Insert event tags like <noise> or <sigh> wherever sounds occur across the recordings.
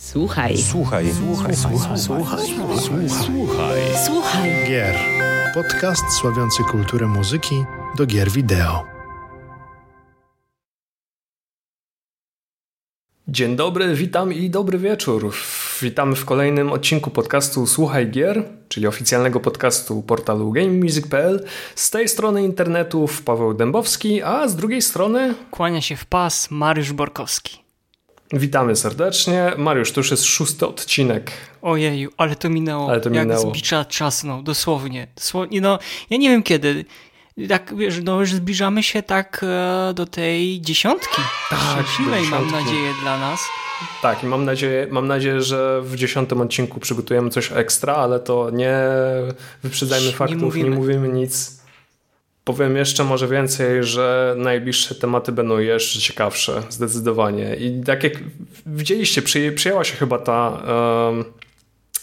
Słuchaj. Słuchaj. Słuchaj. Słuchaj. Słuchaj. Słuchaj. Słuchaj. Gier. Podcast sławiący kulturę muzyki do gier wideo. Dzień dobry, witam i dobry wieczór. Witamy w kolejnym odcinku podcastu Słuchaj Gier, czyli oficjalnego podcastu portalu GameMusic.pl. Z tej strony internetu Paweł Dębowski, a z drugiej strony Kłania się w pas Mariusz Borkowski. Witamy serdecznie. Mariusz, to już jest szósty odcinek. Ojeju, ale to minęło. Ale to jak minęło. czasnął, dosłownie. dosłownie. No, ja nie wiem kiedy. Tak, wiesz, no już zbliżamy się tak e, do tej dziesiątki. Tak, do mam nadzieję dla nas. Tak, i mam nadzieję, mam nadzieję, że w dziesiątym odcinku przygotujemy coś ekstra, ale to nie wyprzedzajmy Nie faktów, nie mówimy. mówimy, nic. Powiem jeszcze może więcej, że najbliższe tematy będą jeszcze ciekawsze, zdecydowanie. I tak jak widzieliście, przyję- przyjęła się chyba ta, em,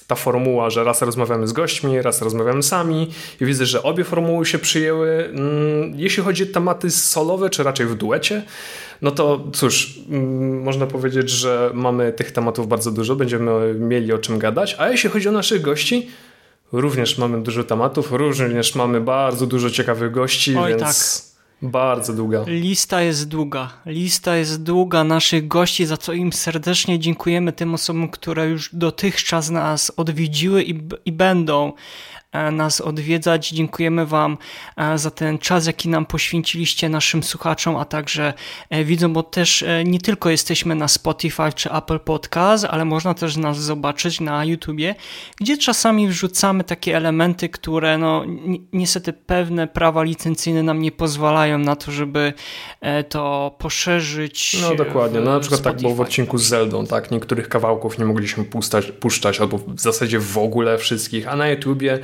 ta formuła, że raz rozmawiamy z gośćmi, raz rozmawiamy sami i widzę, że obie formuły się przyjęły. Mm, Jeśli chodzi o tematy solowe, czy raczej w duecie, no to cóż, mm, można powiedzieć, że mamy tych tematów bardzo dużo, będziemy mieli o czym gadać, a jeśli chodzi o naszych gości, również mamy dużo tematów, również mamy bardzo dużo ciekawych gości, Oj, więc bardzo długa. Lista jest długa. Lista jest długa naszych gości, za co im serdecznie dziękujemy tym osobom, które już dotychczas nas odwiedziły i, i będą nas odwiedzać. Dziękujemy Wam e, za ten czas, jaki nam poświęciliście naszym słuchaczom, a także e, widzom, bo też e, nie tylko jesteśmy na Spotify czy Apple Podcast, ale można też nas zobaczyć na YouTubie, gdzie czasami wrzucamy takie elementy, które no ni- niestety pewne prawa licencyjne nam nie pozwalają na to, żeby e, to poszerzyć. No dokładnie, no na przykład tak było w Spotify. odcinku z Zeldą, tak? Niektórych kawałków nie mogliśmy puszczać, puszczać, albo w zasadzie w ogóle wszystkich, a na YouTubie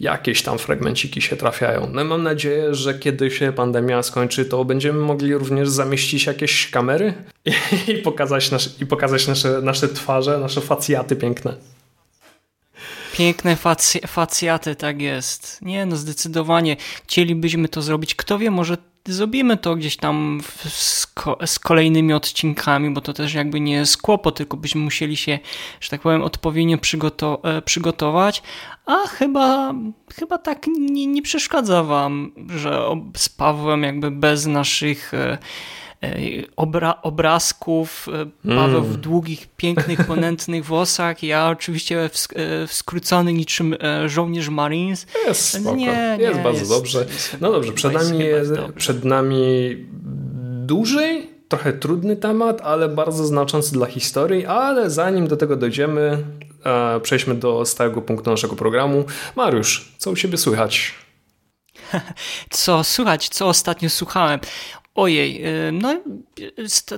jakieś tam fragmenciki się trafiają. No mam nadzieję, że kiedy się pandemia skończy, to będziemy mogli również zamieścić jakieś kamery <laughs> i pokazać, nasz, i pokazać nasze, nasze twarze, nasze facjaty piękne. Piękne facjaty, tak jest. Nie, no zdecydowanie chcielibyśmy to zrobić. Kto wie, może zrobimy to gdzieś tam z, ko, z kolejnymi odcinkami, bo to też jakby nie jest kłopot, tylko byśmy musieli się, że tak powiem, odpowiednio przygoto, e, przygotować. A chyba, chyba tak nie, nie przeszkadza wam, że z Pawłem jakby bez naszych... E, Obra, obrazków, e, Paweł w długich, pięknych, <laughs> ponętnych włosach, ja oczywiście w, sk- e, w skrócony niczym e, żołnierz Marines. Jest spoko, Nie, nie, jest bardzo jest- dobrze. jest No dobrze, przed nami, przed nami dłużej, trochę trudny temat, ale bardzo znaczący dla historii, ale zanim do tego dojdziemy, e, przejdźmy do stałego punktu naszego programu. Mariusz, co u Ciebie słychać? <laughs> Co słuchać, co ostatnio słuchałem? Ojej, y, no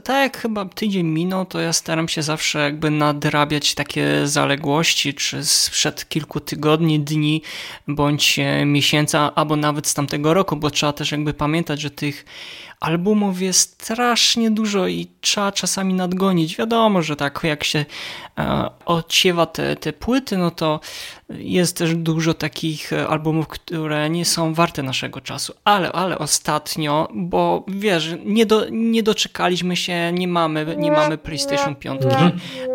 tak jak chyba tydzień minął, to ja staram się zawsze jakby nadrabiać takie zaległości, czy sprzed kilku tygodni, dni, bądź e, miesięca, albo nawet z tamtego roku, bo trzeba też jakby pamiętać, że tych albumów jest strasznie dużo i trzeba czasami nadgonić. Wiadomo, że tak jak się e, odsiewa te, te płyty, no to jest też dużo takich e, albumów, które nie są warte naszego czasu. Ale, ale ostatnio, bo wiesz, nie, do, nie doczekaliśmy się, nie mamy, nie mamy PlayStation 5,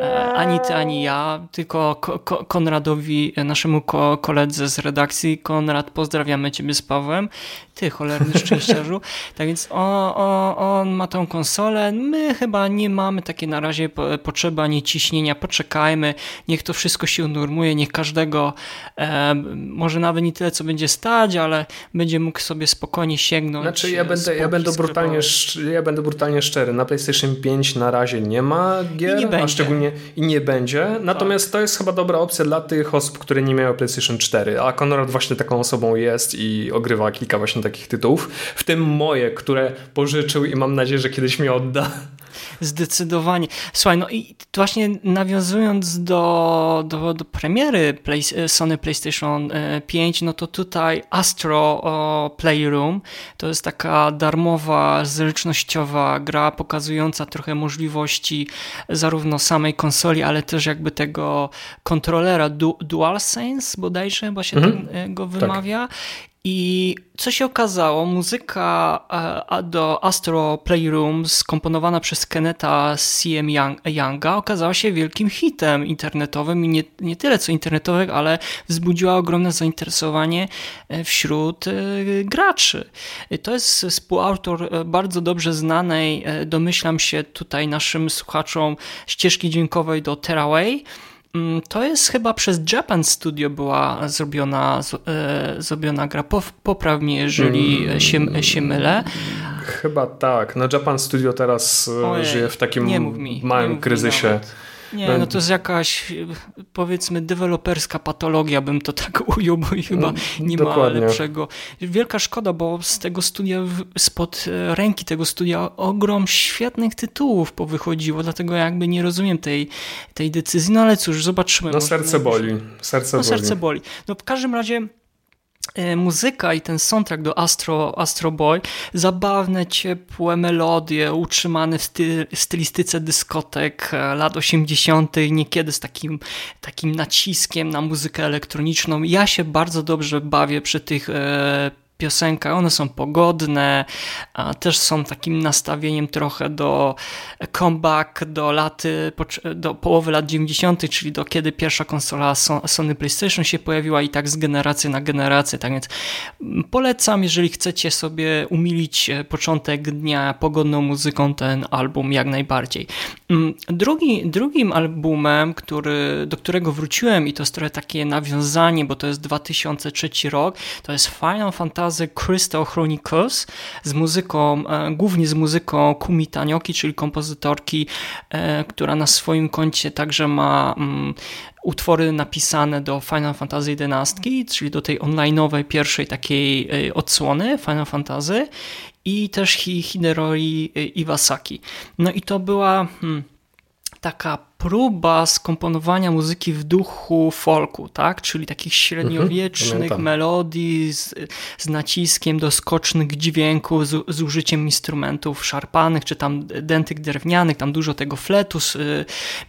e, ani ty, ani ja, tylko Ko- Ko- Konradowi, e, naszemu ko- koledze z redakcji. Konrad, pozdrawiamy ciebie z Pawłem. Ty, cholerny <laughs> szczęściarzu. Tak więc on, on, on ma tą konsolę. My chyba nie mamy takiej na razie po- potrzeby ani ciśnienia. Poczekajmy, niech to wszystko się unormuje, niech każdego e, może nawet nie tyle, co będzie stać, ale będzie mógł sobie spokojnie sięgnąć. Znaczy ja będę, ja będę, brutalnie, ja będę brutalnie szczery. Na PlayStation 5 na razie nie ma gier, I nie a będzie. Tak. szczególnie i nie będzie. Natomiast to jest chyba dobra opcja dla tych osób, które nie miały PlayStation 4. A Konrad właśnie taką osobą jest i ogrywa kilka właśnie takich tytułów. W tym moje, które pożyczył i mam nadzieję, że kiedyś mi odda. Zdecydowanie. Słuchaj, no i właśnie nawiązując do, do, do premiery Play, Sony PlayStation e, 5, no to tutaj Astro Playroom to jest taka darmowa, zręcznościowa gra pokazująca trochę możliwości zarówno samej konsoli, ale też jakby tego kontrolera du, DualSense bodajże chyba się Mhm. ten, e, go wymawia. I co się okazało, muzyka e, do Astro Playroom skomponowana przez Keneta CM Younga okazała się wielkim hitem internetowym i nie, nie tyle co internetowym, ale wzbudziła ogromne zainteresowanie e, wśród e, graczy. To jest współautor bardzo dobrze znanej, domyślam się tutaj naszym słuchaczom, ścieżki dźwiękowej do Teraway. Mm, to jest chyba przez Japan Studio była zrobiona, e, zrobiona gra. Popraw mnie, jeżeli mm. się, się mylę. Chyba tak. No Japan Studio teraz e, Ojej, żyje w takim małym kryzysie. Nie, no to jest jakaś powiedzmy deweloperska patologia, bym to tak <laughs> ujął, bo chyba no, nie Dokładnie. ma lepszego. Wielka szkoda, bo z tego studia, spod e, ręki tego studia ogrom świetnych tytułów powychodziło, dlatego jakby nie rozumiem tej, tej decyzji, no ale cóż, zobaczymy. No serce boli. Serce no, boli. serce boli. No w każdym razie muzyka i ten soundtrack do Astro, Astro Boy, zabawne, ciepłe melodie, utrzymane w styl, stylistyce dyskotek e, lat 80., niekiedy z takim, takim naciskiem na muzykę elektroniczną. Ja się bardzo dobrze bawię przy tych e, piosenka, one są pogodne, też są takim nastawieniem trochę do comeback do lat, do połowy lat 90., czyli do kiedy pierwsza konsola Sony PlayStation się pojawiła i tak z generacji na generację, tak więc polecam, jeżeli chcecie sobie umilić e, początek dnia pogodną muzyką, ten album jak najbardziej. Mm, drugi, drugim albumem, który, do którego wróciłem i to jest trochę takie nawiązanie, bo to jest 2003 rok, to jest Final Fantasy Crystal Chronicles z muzyką, e, głównie z muzyką Kumi Tanioki, czyli kompozytorki, e, która na swoim koncie także ma mm, utwory napisane do Final Fantasy XI, czyli do tej online'owej pierwszej takiej e, odsłony Final Fantasy i też Hiderori Iwasaki. No i to była hmm, taka próba skomponowania muzyki w duchu folku, tak? czyli takich średniowiecznych mhm, melodii z, z, naciskiem do skocznych dźwięków, z, z, użyciem instrumentów szarpanych, czy tam dentyk drewnianych, tam dużo tego fletu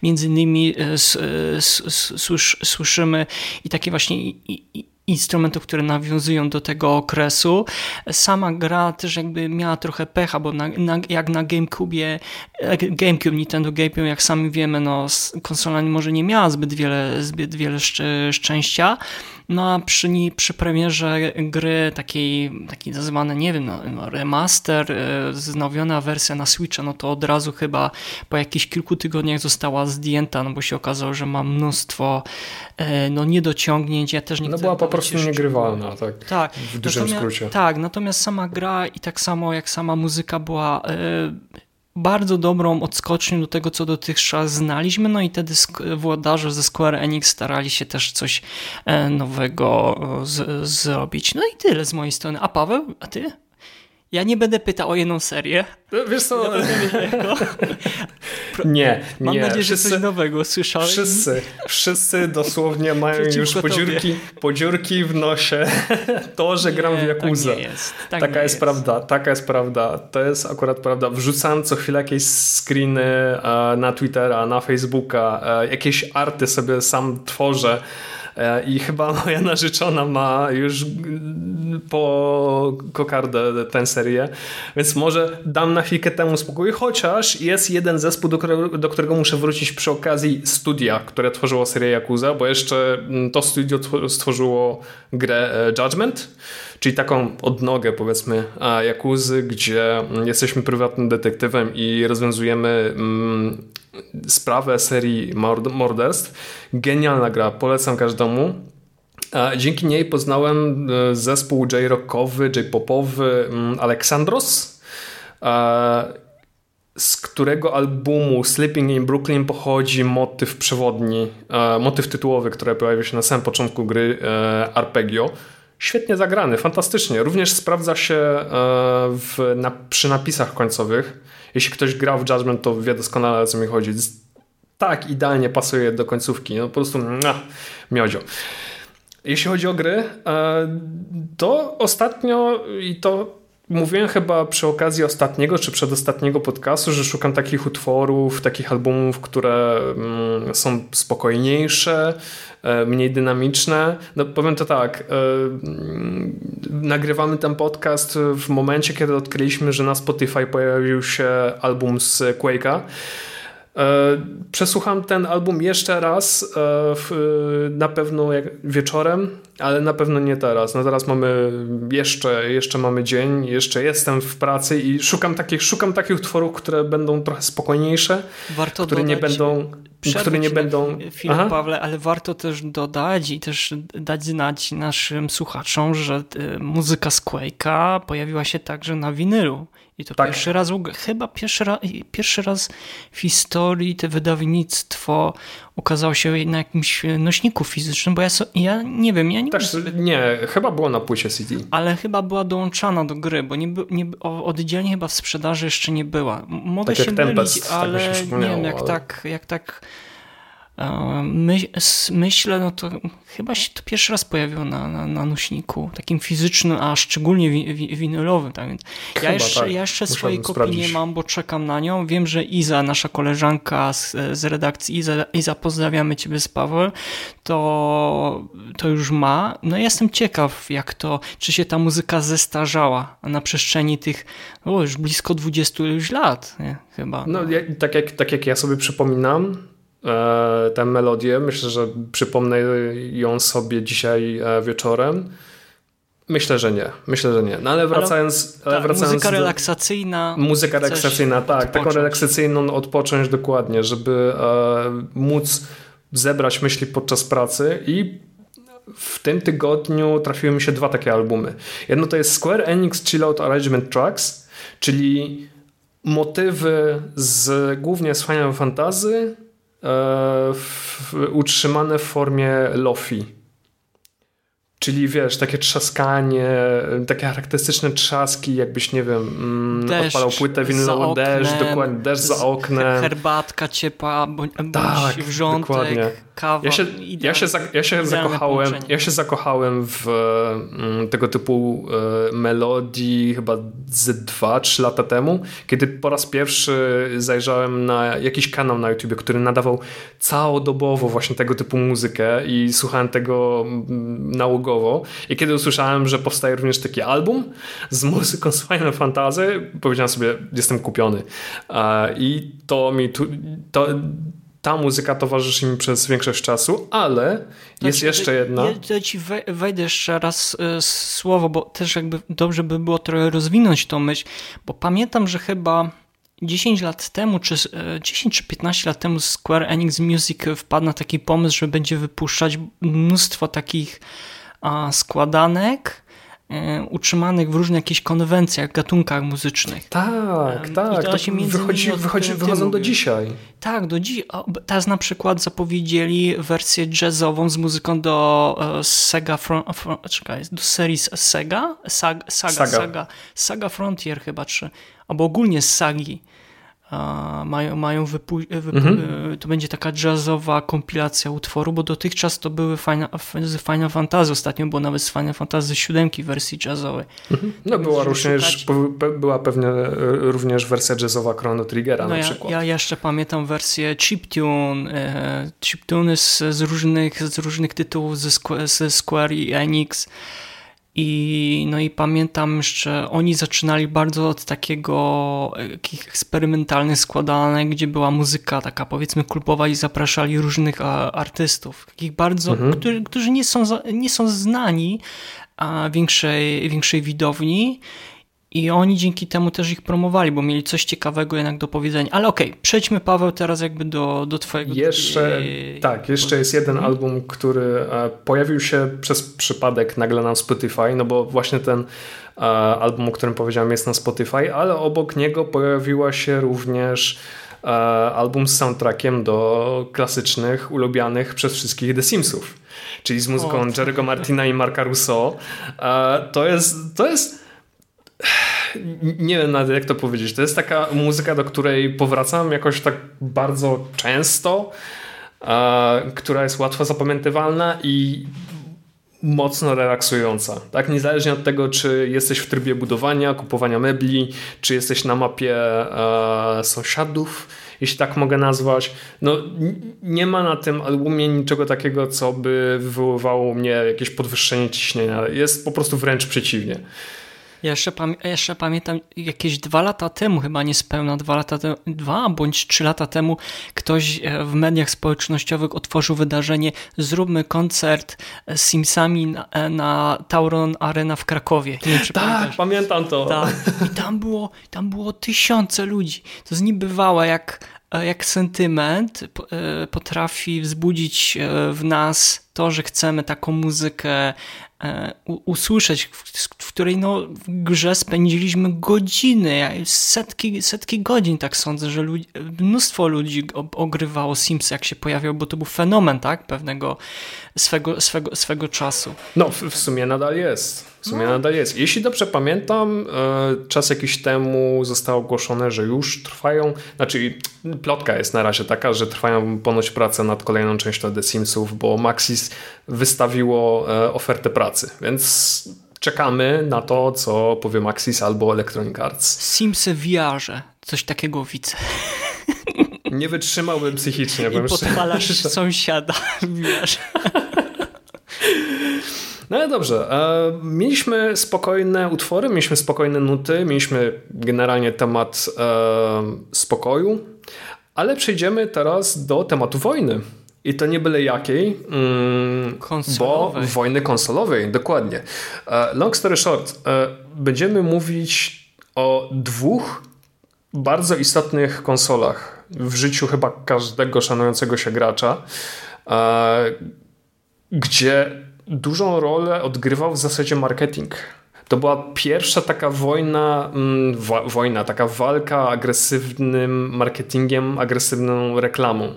między innymi e, słyszymy i takie właśnie i, i, instrumentów, które nawiązują do tego okresu. Sama gra też jakby miała trochę pecha, bo na, na, jak na GameCube, GameCube, Nintendo GameCube, jak sami wiemy, no, konsola może nie miała zbyt wiele, zbyt wiele szczęścia, no a przy, przy premierze gry takiej, takiej nazywany, nie wiem, no, no remaster, e, znowiona wersja na Switcha, no to od razu chyba po jakichś kilku tygodniach została zdjęta, no bo się okazało, że ma mnóstwo e, no, niedociągnięć. Ja też nie no była po prostu niegrywalna, tak, tak. W dużym skrócie. Tak, natomiast sama gra i tak samo jak sama muzyka była e, bardzo dobrą odskocznią do tego, co dotychczas znaliśmy, no i wtedy włodarze ze Square Enix starali się też coś e, nowego z, zrobić. No i tyle z mojej strony. A Paweł, a ty? Ja nie będę pytał o jedną serię. Wiesz co? <laughs> nie, Mam nie. nadzieję, wszyscy, że coś nowego słyszałem. Wszyscy, wszyscy dosłownie mają <laughs> już podziurki, podziurki w nosie. <laughs> to, że gram nie, w Jakuzę. Tak jest. Tak taka jest, jest, prawda, taka jest prawda. To jest akurat prawda. Wrzucam co chwilę jakieś screeny e, na Twittera, na Facebooka, e, jakieś arty sobie sam tworzę I chyba <laughs> moja narzeczona ma już po kokardę tę serię, więc może dam na chwilkę temu spokój, chociaż jest jeden zespół, do którego, do którego muszę wrócić przy okazji studia, które tworzyło serię Yakuza, bo jeszcze mm, to studio stworzyło grę e, Judgment, czyli taką odnogę powiedzmy Yakuzy, gdzie jesteśmy prywatnym detektywem i rozwiązujemy mm, sprawę serii morderstw. Genialna gra, polecam każdemu. Dzięki niej poznałem e, zespół j-rockowy, j-popowy mm, Aleksandros, z którego albumu Sleeping in Brooklyn pochodzi motyw przewodni, motyw tytułowy, który pojawił się na samym początku gry e, Arpeggio. Świetnie zagrany, fantastycznie. Również sprawdza się e, w, na, przy napisach końcowych jeśli ktoś grał w Judgment, to wie doskonale o co mi chodzi. Tak, idealnie pasuje do końcówki. No po prostu nah, miodzio. Jeśli chodzi o gry, e, to ostatnio i to mówiłem chyba przy okazji ostatniego czy przedostatniego podcastu, że szukam takich utworów, takich albumów, które mm, są spokojniejsze, e, mniej dynamiczne. No, powiem to tak, e, mm, nagrywamy ten podcast w momencie, kiedy odkryliśmy, że na Spotify pojawił się album z Quake'a. E, przesłucham ten album jeszcze raz, e, na pewno wieczorem, ale na pewno nie teraz. No teraz mamy jeszcze, jeszcze mamy dzień, jeszcze jestem w pracy i szukam takich, szukam takich utworów, które będą trochę spokojniejsze, Warto które nie będą które nie będą. Chwilę, Aha. Pawle, ale warto też dodać i też dać znać naszym słuchaczom, że e, muzyka z Quake'a pojawiła się także na winylu. I to tak. pierwszy raz, chyba pierwszy raz, pierwszy raz w historii to wydawnictwo ukazało się na jakimś nośniku fizycznym, bo ja, so, ja nie wiem, ja nie Też, Nie, chyba było na płycie CD. Ale chyba była dołączana do gry, bo nie, nie, oddzielnie chyba w sprzedaży jeszcze nie była. Mogę tak się mylić, tak ale tak nie wiem, jak ale... tak, jak tak My, myślę, no to chyba się to pierwszy raz pojawiło na, na, na nośniku, takim fizycznym, a szczególnie wi, wi, winylowym. Tak więc ja jeszcze, tak. ja jeszcze swojej kopii nie mam, bo czekam na nią. Wiem, że Iza, nasza koleżanka z, z redakcji Iza, Iza, pozdrawiamy Ciebie z Paweł, to, to już ma. No jestem ciekaw, jak to, czy się ta muzyka zestarzała na przestrzeni tych o, już blisko 20 już lat, nie? chyba. No, tak, jak, tak jak ja sobie przypominam, E, tę melodię. Myślę, że przypomnę ją sobie dzisiaj e, wieczorem. Myślę, że nie. Myślę, że nie. No ale wracając. Ale, tak, wracając muzyka relaksacyjna. Muzyka relaksacyjna, tak. Odpocząć. Taką relaksacyjną odpocząć dokładnie, żeby e, móc zebrać myśli podczas pracy i w tym tygodniu trafiły mi się dwa takie albumy. Jedno to jest Square Enix Chill Out Arrangement Tracks, czyli motywy z głównie z Final Fantasy w, utrzymane w formie lofi. Czyli wiesz, takie trzaskanie, takie charakterystyczne trzaski, jakbyś, nie wiem, mm, odpalał płytę winylową, deszcz, dokładnie, deszcz za oknem. Herbatka ciepła, bądź, tak, wrzątek, dokładnie. Kawa. Ja się, ja się, za, ja się zakochałem, ja się zakochałem w mm, tego typu e, melodii chyba z 2-3 lata temu, kiedy po raz pierwszy zajrzałem na jakiś kanał na YouTube, który nadawał całodobowo właśnie tego typu muzykę i słuchałem tego mm, nałogowo i kiedy usłyszałem, że powstaje również taki album z muzyką z <laughs> Final Fantasy, powiedziałem sobie, jestem kupiony. I to mi tu, to, ta muzyka towarzyszy mi przez większość czasu, ale tak, jest jeszcze jedna. Ja ci wejdę jeszcze raz e, słowo, bo też jakby dobrze by było trochę rozwinąć tą myśl, bo pamiętam, że chyba 10 lat temu, czy 10 e, czy 15 lat temu Square Enix Music wpadł na taki pomysł, że będzie wypuszczać mnóstwo takich składanek e, utrzymanych w różnych jakichś konwencjach, gatunkach muzycznych. Tak, tak. I to, to się między wychodzi, wychodzi, wychodzą do dzisiaj. Tak, do dziś. Teraz na przykład zapowiedzieli wersję jazzową z muzyką do e, Sega, czekaj, do serii Sega? Saga, saga, saga. saga, saga Frontier chyba, czy, albo ogólnie z sagi mają, mają wypu- mhm. to będzie taka jazzowa kompilacja utworu, bo dotychczas to były Final, Final Fantasy, ostatnio było nawet z Final Fantasy 7 wersji jazzowej. Mhm. No była również, była pewnie e, również wersja jazzowa Chrono Triggera no na ja, przykład. Ja jeszcze pamiętam wersję chiptune, e, chiptuny z, z, różnych, z różnych tytułów ze ze Square i Enix, i, no i pamiętam jeszcze, oni zaczynali bardzo od takiego takich eksperymentalnych składanek, gdzie była muzyka taka powiedzmy klubowa i zapraszali różnych artystów, takich bardzo, mhm. którzy, którzy nie, są, nie są znani a większej, większej widowni i oni dzięki temu też ich promowali, bo mieli coś ciekawego jednak do powiedzenia. Ale okej, okay, przejdźmy Paweł teraz jakby do, do twojego... Jeszcze, tak, jeszcze jest jeden album, który e, pojawił się przez przypadek nagle na Spotify, no bo właśnie ten e, album, o którym powiedziałem jest na Spotify, ale obok niego pojawiła się również e, album z soundtrackiem do klasycznych, ulubianych przez wszystkich The Simsów, czyli z muzyką o, Jerry'ego Martina i Marka Russo. To jest, to jest nie wiem nawet jak to powiedzieć. To jest taka muzyka, do której powracam jakoś tak bardzo często, która jest łatwo zapamiętywalna i mocno relaksująca. Tak, niezależnie od tego, czy jesteś w trybie budowania, kupowania mebli, czy jesteś na mapie e, sąsiadów, jeśli tak mogę nazwać. No, nie ma na tym albumie niczego takiego, co by wywoływało mnie jakieś podwyższenie ciśnienia. Jest po prostu wręcz przeciwnie. Ja jeszcze, pamię jeszcze pamiętam jakieś dwa lata temu, chyba niespełna dwa lata temu, dwa bądź trzy lata temu, ktoś e, w mediach społecznościowych otworzył wydarzenie Zróbmy koncert z Simsami na, e, na Tauron Arena w Krakowie. Nie wiem, tak, pamiętam to. Tak. I tam było, tam było tysiące ludzi. To jest niebywałe, jak, e, jak sentyment potrafi wzbudzić w nas to, że chcemy taką muzykę E, usłyszeć, w której no, w grze spędziliśmy godziny, setki, setki godzin, tak sądzę, że ludzi, mnóstwo ludzi ogrywało Sims, jak się pojawiał, bo to był fenomen, tak, pewnego swego, swego, swego czasu. No, w, w sumie nadal jest. W sumie no. nadal jest. Jeśli dobrze pamiętam, e, czas jakiś temu zostało ogłoszone, że już trwają, znaczy plotka jest na razie taka, że trwają ponoć prace nad kolejną częścią The Simsów, bo Maxis wystawiło e, ofertę pracy, więc czekamy na to, co powie Maxis albo Electronic Arts. Simsy w VR-ze, coś takiego widzę. Nie wytrzymałbym psychicznie. I podpalasz sąsiada w VR-ze. <laughs> No ale dobrze. E, mieliśmy spokojne utwory, mieliśmy spokojne nuty, mieliśmy generalnie temat e, spokoju, ale przejdziemy teraz do tematu wojny. I to nie byle jakiej, mm, bo wojny konsolowej, dokładnie. E, long story short, będziemy mówić o dwóch bardzo istotnych konsolach w życiu chyba każdego szanującego się gracza, gdzie dużą rolę odgrywał w zasadzie marketing. To była pierwsza taka wojna, mm, wojna, taka walka agresywnym marketingiem, agresywną reklamą.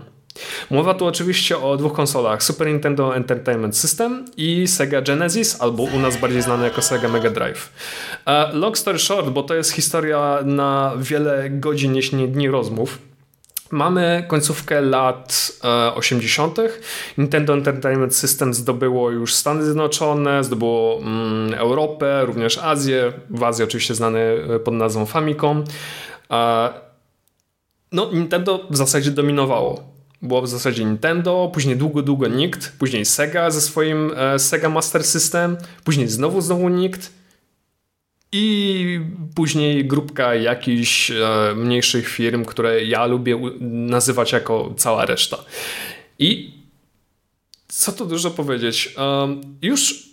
Mowa tu oczywiście o dwóch konsolach: Super Nintendo Entertainment System i Sega Genesis, albo u nas bardziej znane jako Sega Mega Drive. E, long story short, bo to jest historia na wiele godzin, jeśli nie dni rozmów. Mamy końcówkę lat 80. E, Nintendo Entertainment System zdobyło już Stany Zjednoczone, zdobyło mm, Europę, również Azję. W Azji oczywiście znane e, pod nazwą Famicom. E, no, Nintendo w zasadzie dominowało. Było w zasadzie Nintendo, później długo, długo nikt, później Sega ze swoim Sega Master System, później znowu, znowu nikt i później grupka jakichś e, mniejszych firm, które ja lubię nazywać jako cała reszta. I co tu dużo powiedzieć? Już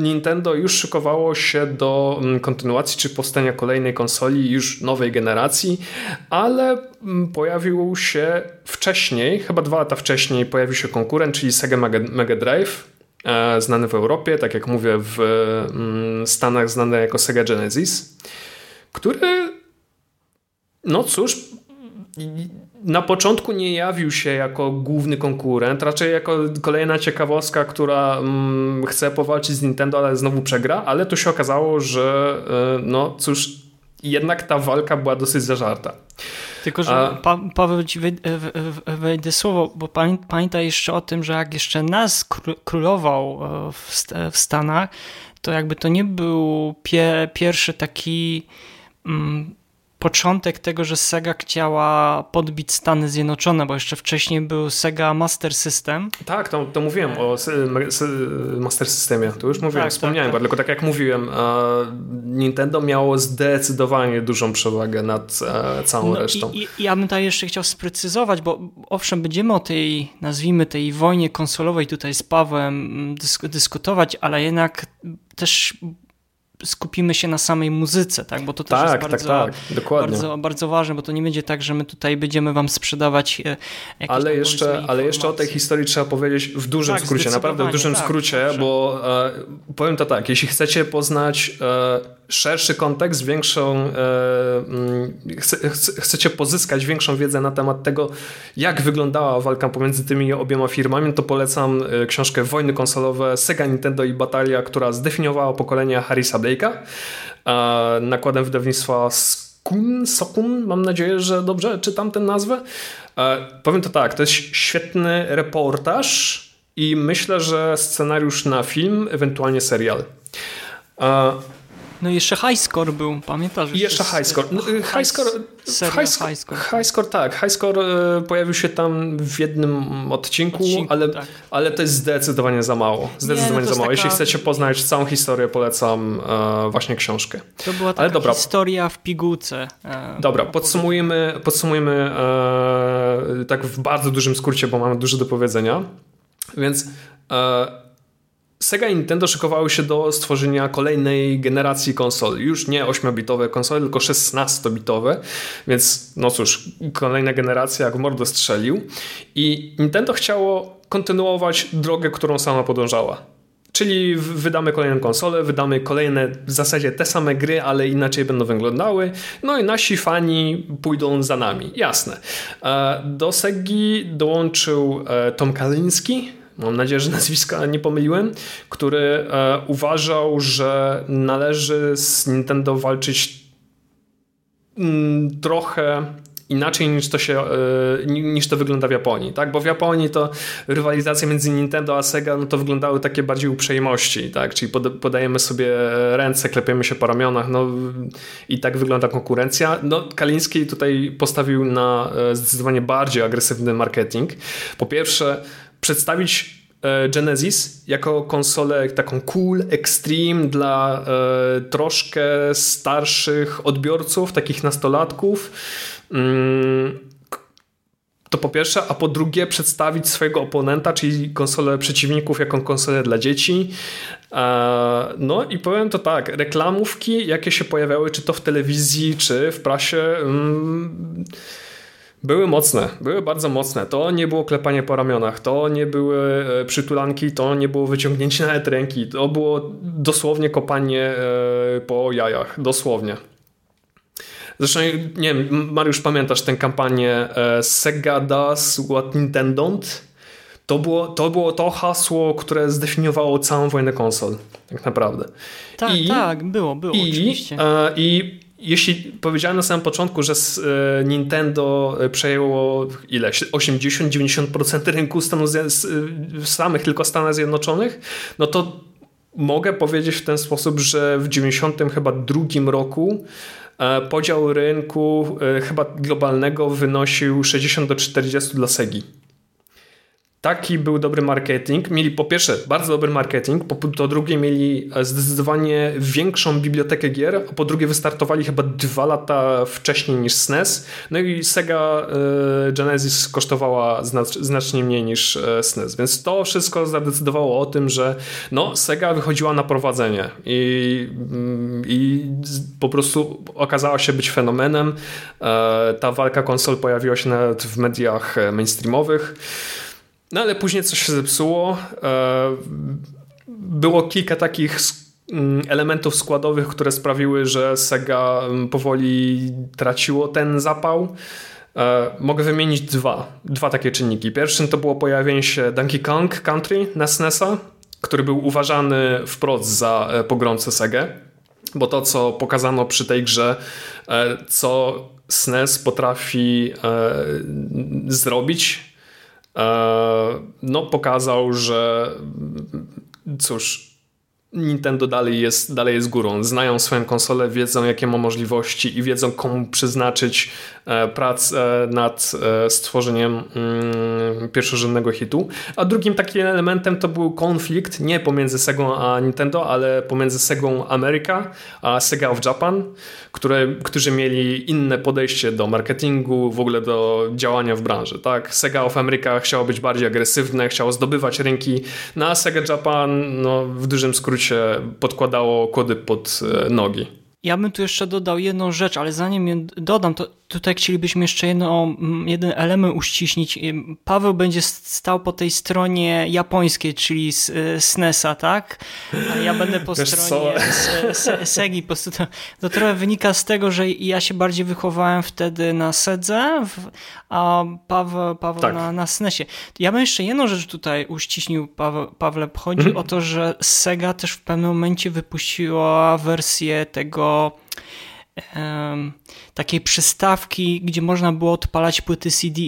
Nintendo już szykowało się do mm, kontynuacji czy powstania kolejnej konsoli już nowej generacji, ale mm, pojawił się wcześniej, chyba dwa lata wcześniej pojawił się konkurent, czyli Sega Mega Drive, znany w Europie, tak jak mówię, w mm, Stanach znany jako Sega Genesis, który, no cóż, na początku nie jawił się jako główny konkurent, raczej jako kolejna ciekawostka, która mm, chce powalczyć z Nintendo, ale znowu przegra, ale tu się okazało, że e, no cóż, jednak ta walka była dosyć zażarta. Tylko, że A... pa, Paweł ci wejdę słowo, bo pamiętaj jeszcze o tym, że jak jeszcze nas królował e, w, w Stanach, to jakby to nie był pie, pierwszy taki mm, początek tego, że Sega chciała podbić Stany Zjednoczone, bo jeszcze wcześniej był Sega Master System. Tak, to, to mówiłem o Master Systemie, to już mówiłem, tak, wspomniałem, tak, tak. tylko tak jak mówiłem, Nintendo miało zdecydowanie dużą przewagę nad e, całą no resztą. I, I, ja bym tutaj jeszcze chciał sprecyzować, bo owszem, będziemy o tej, nazwijmy tej wojnie konsolowej tutaj z Pawłem dysk dyskutować, ale jednak też skupimy się na samej muzyce, tak? Bo to też tak, jest tak, bardzo, tak, tak. Dokładnie. Bardzo, bardzo ważne, bo to nie będzie tak, że my tutaj będziemy wam sprzedawać e, jakieś Ale jeszcze, ale jeszcze o tej historii trzeba powiedzieć w dużym tak, skrócie, naprawdę w dużym tak, skrócie, bo e, powiem to tak, jeśli chcecie poznać e, szerszy kontekst, większą e, mm, chce, chcecie pozyskać większą wiedzę na temat tego, jak wyglądała walka pomiędzy tymi obiema firmami, to polecam e, książkę Wojny konsolowe Sega, Nintendo i Batalia, która zdefiniowała pokolenie Harrisa Nakładem wydawnictwa Skun, Sokun, mam nadzieję, że dobrze czytam tę nazwę. E, powiem to tak, to jest świetny reportaż i myślę, że scenariusz na film, ewentualnie serial. No i jeszcze Highscore był, pamiętasz? I jeszcze Highscore. No, highscore, highscore, highscore, tak. Highscore e, pojawił się tam w jednym odcinku, odcinku ale, tak. ale to jest zdecydowanie za mało. Zdecydowanie Nie, no za mało. Taka... Jeśli chcecie poznać całą historię, polecam e, właśnie książkę. To była taka ale dobra. historia w pigułce. E, dobra, podsumujmy, podsumujmy e, tak w bardzo dużym skrócie, bo mamy dużo do powiedzenia. Więc e, Sega i Nintendo szykowały się do stworzenia kolejnej generacji konsol. Już nie 8-bitowe konsole, tylko 16-bitowe, więc no cóż, kolejna generacja jak mordo strzelił. I Nintendo chciało kontynuować drogę, którą sama podążała. Czyli wydamy kolejną konsolę, wydamy kolejne w zasadzie te same gry, ale inaczej będą wyglądały. No i nasi fani pójdą za nami. Jasne. E, do Segi dołączył e, Tom Kalinski, mam nadzieję, że <laughs> nazwiska nie pomyliłem, który e, uważał, że należy z Nintendo walczyć mm, trochę inaczej niż to, się, e, niż to wygląda w Japonii, tak? Bo w Japonii to rywalizacja między Nintendo a Sega no to wyglądały takie bardziej uprzejmości, tak? Czyli podajemy sobie ręce, klepiemy się po ramionach, no i tak wygląda konkurencja. No Kaliński tutaj postawił na e, zdecydowanie bardziej agresywny marketing. Po pierwsze przedstawić e, Genesis jako konsolę taką cool, extreme dla e, troszkę starszych odbiorców, takich nastolatków. Mm, to po pierwsze, a po drugie przedstawić swojego oponenta, czyli konsolę przeciwników, jako konsolę dla dzieci. E, no i powiem to tak, reklamówki, jakie się pojawiały, czy to w telewizji, czy w prasie, mm, były mocne, były bardzo mocne. To nie było klepanie po ramionach, to nie były e, przytulanki, to nie było wyciągnięcie nawet ręki, to było dosłownie kopanie e, po jajach, dosłownie. Zresztą, nie wiem, Mariusz, pamiętasz tę kampanię e, Sega does what Nintendo don't? To było, to było to hasło, które zdefiniowało całą wojnę konsol, tak naprawdę. Tak, I, tak, było, było, i, oczywiście. I jeśli powiedziałem na samym początku, że e, Nintendo e, przejęło ile? 80-90% rynku Stanów samych tylko Stanów Zjednoczonych, no to mogę powiedzieć w ten sposób, że w 90 chyba drugim roku e, podział rynku chyba globalnego wynosił 60 do 40 dla Segi taki był dobry marketing. Mieli po pierwsze bardzo dobry marketing, po, drugie mieli e, zdecydowanie większą bibliotekę gier, a po drugie wystartowali chyba dwa lata wcześniej niż SNES. No i Sega y, Genesis kosztowała znacz, znacznie mniej niż SNES, więc to wszystko zadecydowało o tym, że no, Sega wychodziła na prowadzenie i, y, i po prostu okazała się być fenomenem. ta walka konsol pojawiła się nawet w mediach mainstreamowych. No ale później coś się zepsuło. E, było kilka takich mm, elementów składowych, które sprawiły, że Sega mm, powoli traciło ten zapał. E, mogę wymienić dwa, dwa takie czynniki. Pierwszym to było pojawienie się Donkey Kong Country na SNESa, który był uważany wprost za e, pogromcę Sega, bo to, co pokazano przy tej grze, co SNES potrafi zrobić, no, pokazał, że cóż, Nintendo dalej jest, dalej jest górą. Znają swoją konsolę, wiedzą jakie ma możliwości i wiedzą komu przeznaczyć e, pracę nad e, stworzeniem mm, pierwszorzędnego hitu. A drugim takim elementem to był konflikt nie pomiędzy Sega a Nintendo, ale pomiędzy Segą America a Sega of Japan, które, którzy mieli inne podejście do marketingu, w ogóle do działania w branży. Tak? Sega of America chciało być bardziej agresywne, chciało zdobywać rynki, no a Sega Japan no, w dużym skrócie się podkładało kody pod e, nogi. Ja bym tu jeszcze dodał jedną rzecz, ale zanim dodam, to tutaj chcielibyśmy jeszcze jedno, mm, jeden element uściśnić. Paweł będzie stał po tej stronie japońskiej, czyli z SNESa, tak? A ja będę po Wiesz stronie Segi. Po to, to trochę wynika z tego, że ja się bardziej wychowałem wtedy na Sedze, a Paweł, Paweł tak. na, na SNESie. Ja bym jeszcze jedną rzecz tutaj uściśnił, Paweł, Pawle. Chodzi mhm. o to, że Sega też w pewnym momencie wypuściła wersję tego takiej przystawki, gdzie można było odpalać płyty CD.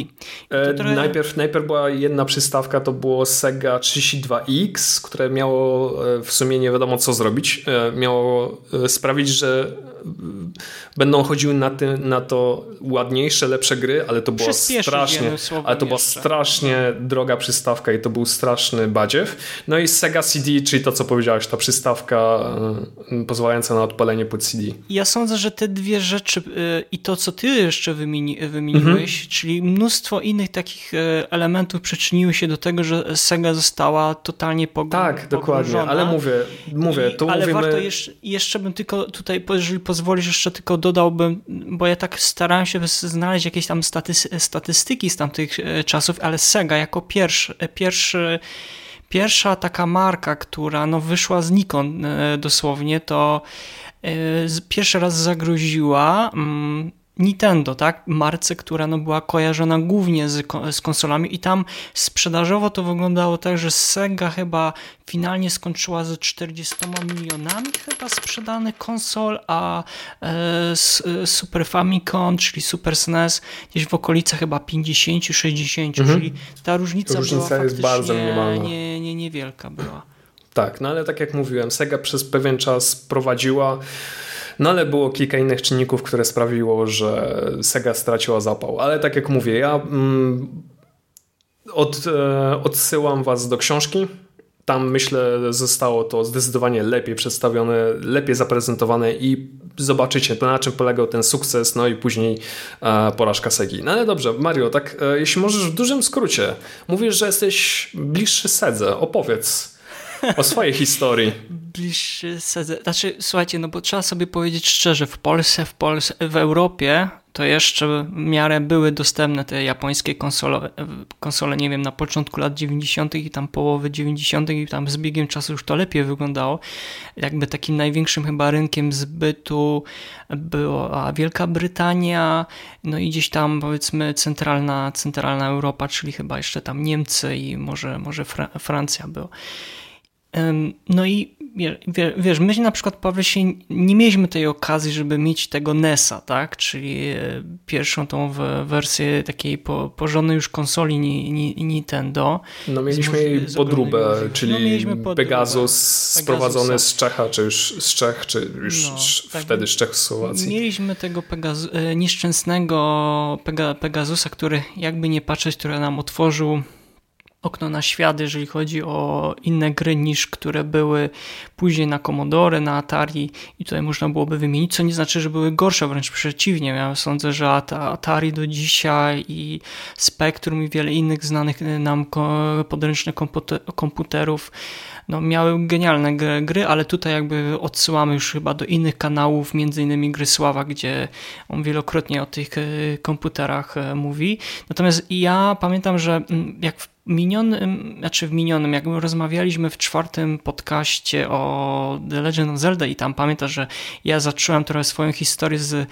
E, trochę- najpierw, najpierw była jedna przystawka, to było Sega 32X, które miało e, w sumie nie wiadomo co zrobić. E, Miało sprawić, że będą chodziły na, ty, na to ładniejsze, lepsze gry, ale to była strasznie, ale to była jeszcze. strasznie droga przystawka i to był straszny badziew. No i Sega CD, czyli to co powiedziałeś, ta przystawka pozwalająca na odpalenie pod CD. Ja sądzę, że te dwie rzeczy y, i to, co ty jeszcze wymieni, wymieniłeś, Mhm. czyli mnóstwo innych takich y, elementów przyczyniły się do tego, że Sega została totalnie pog- Tak, dokładnie, ale mówię, mówię, I, tu ale mówimy... warto jeszcze, jeszcze bym tylko tutaj, jeżeli pozwolisz, jeszcze tylko dodałbym, bo ja tak starałem się znaleźć jakieś tam staty- statystyki z tamtych e, czasów, ale Sega jako pierwszy, pierwszy pierwsza taka marka, która no wyszła znikąd dosłownie, to pierwszy raz zagroziła mm, Nintendo, tak? Marce, która no była kojarzona głównie z, z konsolami i tam sprzedażowo to wyglądało tak, że Sega chyba finalnie skończyła ze 40 milionami chyba sprzedanych konsol, a e, s- e, Super Famicom, czyli Super SNES gdzieś w okolicach chyba 50-60, czyli ta różnica, Różnica była jest bardzo minimalna. Nie, nie, niewielka była. Tak, no ale tak jak mówiłem, Sega przez pewien czas prowadziła, no ale było kilka innych czynników, które sprawiło, że Sega straciła zapał. Ale tak jak mówię, ja mm, od, e, odsyłam was do książki. Tam myślę zostało to zdecydowanie lepiej przedstawione, lepiej zaprezentowane i zobaczycie na czym polegał ten sukces, no i później e, porażka Segi. No ale dobrze, Mario, tak e, jeśli możesz w dużym skrócie, mówisz, że jesteś bliższy Sedze, opowiedz o swojej historii. bliższy sezon. Znaczy, słuchajcie, no bo trzeba sobie powiedzieć szczerze, w Polsce, w Polsce, w Europie to jeszcze w miarę były dostępne te japońskie konsole, konsole, nie wiem, na początku lat 90. i tam połowy 90. i tam z biegiem czasu już to lepiej wyglądało. Jakby takim największym chyba rynkiem zbytu była Wielka Brytania, no i gdzieś tam powiedzmy centralna, centralna Europa, czyli chyba jeszcze tam Niemcy i może, może Fra Francja była. No i wie- wie- wiesz, my na przykład, Paweł, się nie mieliśmy tej okazji, żeby mieć tego NES-a, tak? Czyli e, pierwszą tą wersję takiej po, porządnej już konsoli Ni- Ni- Nintendo. No mieliśmy Z z podróbę, ogromnymi czyli No, mieliśmy podróbę. Pegasus sprowadzony Pegasusa. z Czecha, czy już z Czech, czy już No, tak. wtedy z Czechosłowacji. Mieliśmy tego Pegazu- e, nieszczęsnego Pega Pegasusa, który jakby nie patrzeć, który nam otworzył okno na świat, jeżeli chodzi o inne gry niż które były później na Commodore, na Atari i tutaj można byłoby wymienić, co nie znaczy, że były gorsze, wręcz przeciwnie. Ja sądzę, że At- Atari do dzisiaj i Spectrum i wiele innych znanych nam podręcznych kompute- komputerów no, miały genialne gry, gry, ale tutaj jakby odsyłamy już chyba do innych kanałów, między innymi Grysława, gdzie on wielokrotnie o tych e, komputerach e, mówi. Natomiast ja pamiętam, że mm, jak w minionym, znaczy w minionym, jak rozmawialiśmy w czwartym podcaście o The Legend of Zelda i tam pamiętasz, że ja zacząłem trochę swoją historię z e,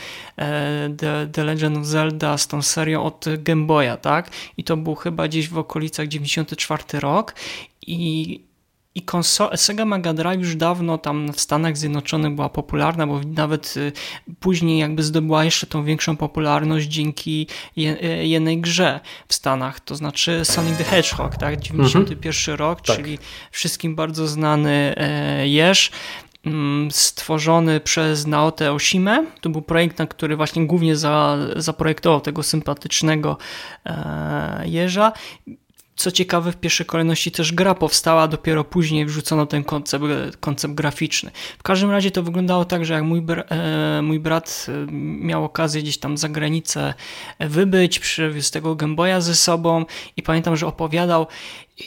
The, The Legend of Zelda, z tą serią od Game Boya, tak? I to był chyba gdzieś w okolicach 94 rok i i konsola Sega Mega Drive już dawno tam w Stanach Zjednoczonych była popularna, bo nawet y, później jakby zdobyła jeszcze tą większą popularność dzięki je, y, jednej grze w Stanach, to znaczy Sonic the Hedgehog, tak? 91 rok, Tak. czyli wszystkim bardzo znany e, jeż mm, stworzony przez Naote Oshime. To był projekt, na który właśnie głównie za, zaprojektował tego sympatycznego e, jeża. Co ciekawe, w pierwszej kolejności też gra powstała, dopiero później wrzucono ten koncept, koncept graficzny. W każdym razie to wyglądało tak, że jak mój, br e, mój brat e, miał okazję gdzieś tam za granicę wybyć, przywiózł tego Game Boya ze sobą i pamiętam, że opowiadał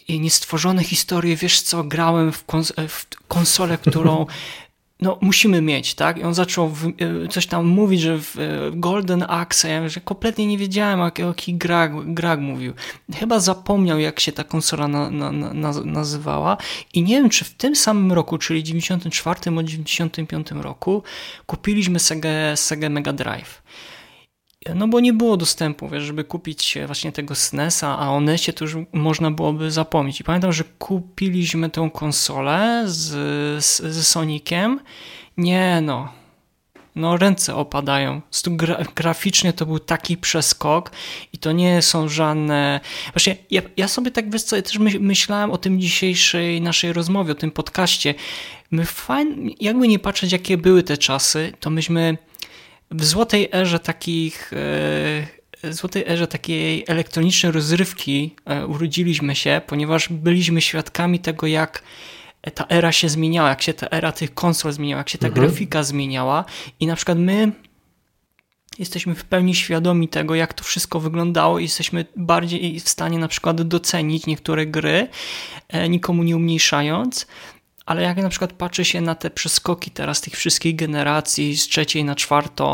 niestworzone historie, wiesz co, grałem w, kons w konsolę, którą <laughs> no musimy mieć, tak? I on zaczął w, e, coś tam mówić, że w e, Golden Axe, ja że kompletnie nie wiedziałem, o jakich jaki grach, grach mówił. Chyba zapomniał, jak się ta konsola na, na, na, nazywała i nie wiem, czy w tym samym roku, czyli 94 o 95 roku kupiliśmy Sega, Sega Mega Drive. No bo nie było dostępu, wiesz, żeby kupić właśnie tego SNES-a, a o NES-ie to już można byłoby zapomnieć. I pamiętam, że kupiliśmy tą konsolę z, z, z Soniciem. Nie no, no ręce opadają. Gra graficznie to był taki przeskok i to nie są żadne... Właśnie ja, ja sobie tak, wiesz co, ja też myślałem o tym dzisiejszej naszej rozmowie, o tym podcaście. My fajnie, jakby nie patrzeć, jakie były te czasy, to myśmy w złotej erze takich... E, złotej erze takiej elektronicznej rozrywki e, urodziliśmy się, ponieważ byliśmy świadkami tego, jak ta era się zmieniała, jak się ta era tych konsol zmieniała, jak się ta mhm. grafika zmieniała i na przykład my jesteśmy w pełni świadomi tego, jak to wszystko wyglądało i jesteśmy bardziej w stanie na przykład docenić niektóre gry, e, nikomu nie umniejszając, ale jak na przykład patrzy się na te przeskoki teraz tych wszystkich generacji z trzeciej na czwartą,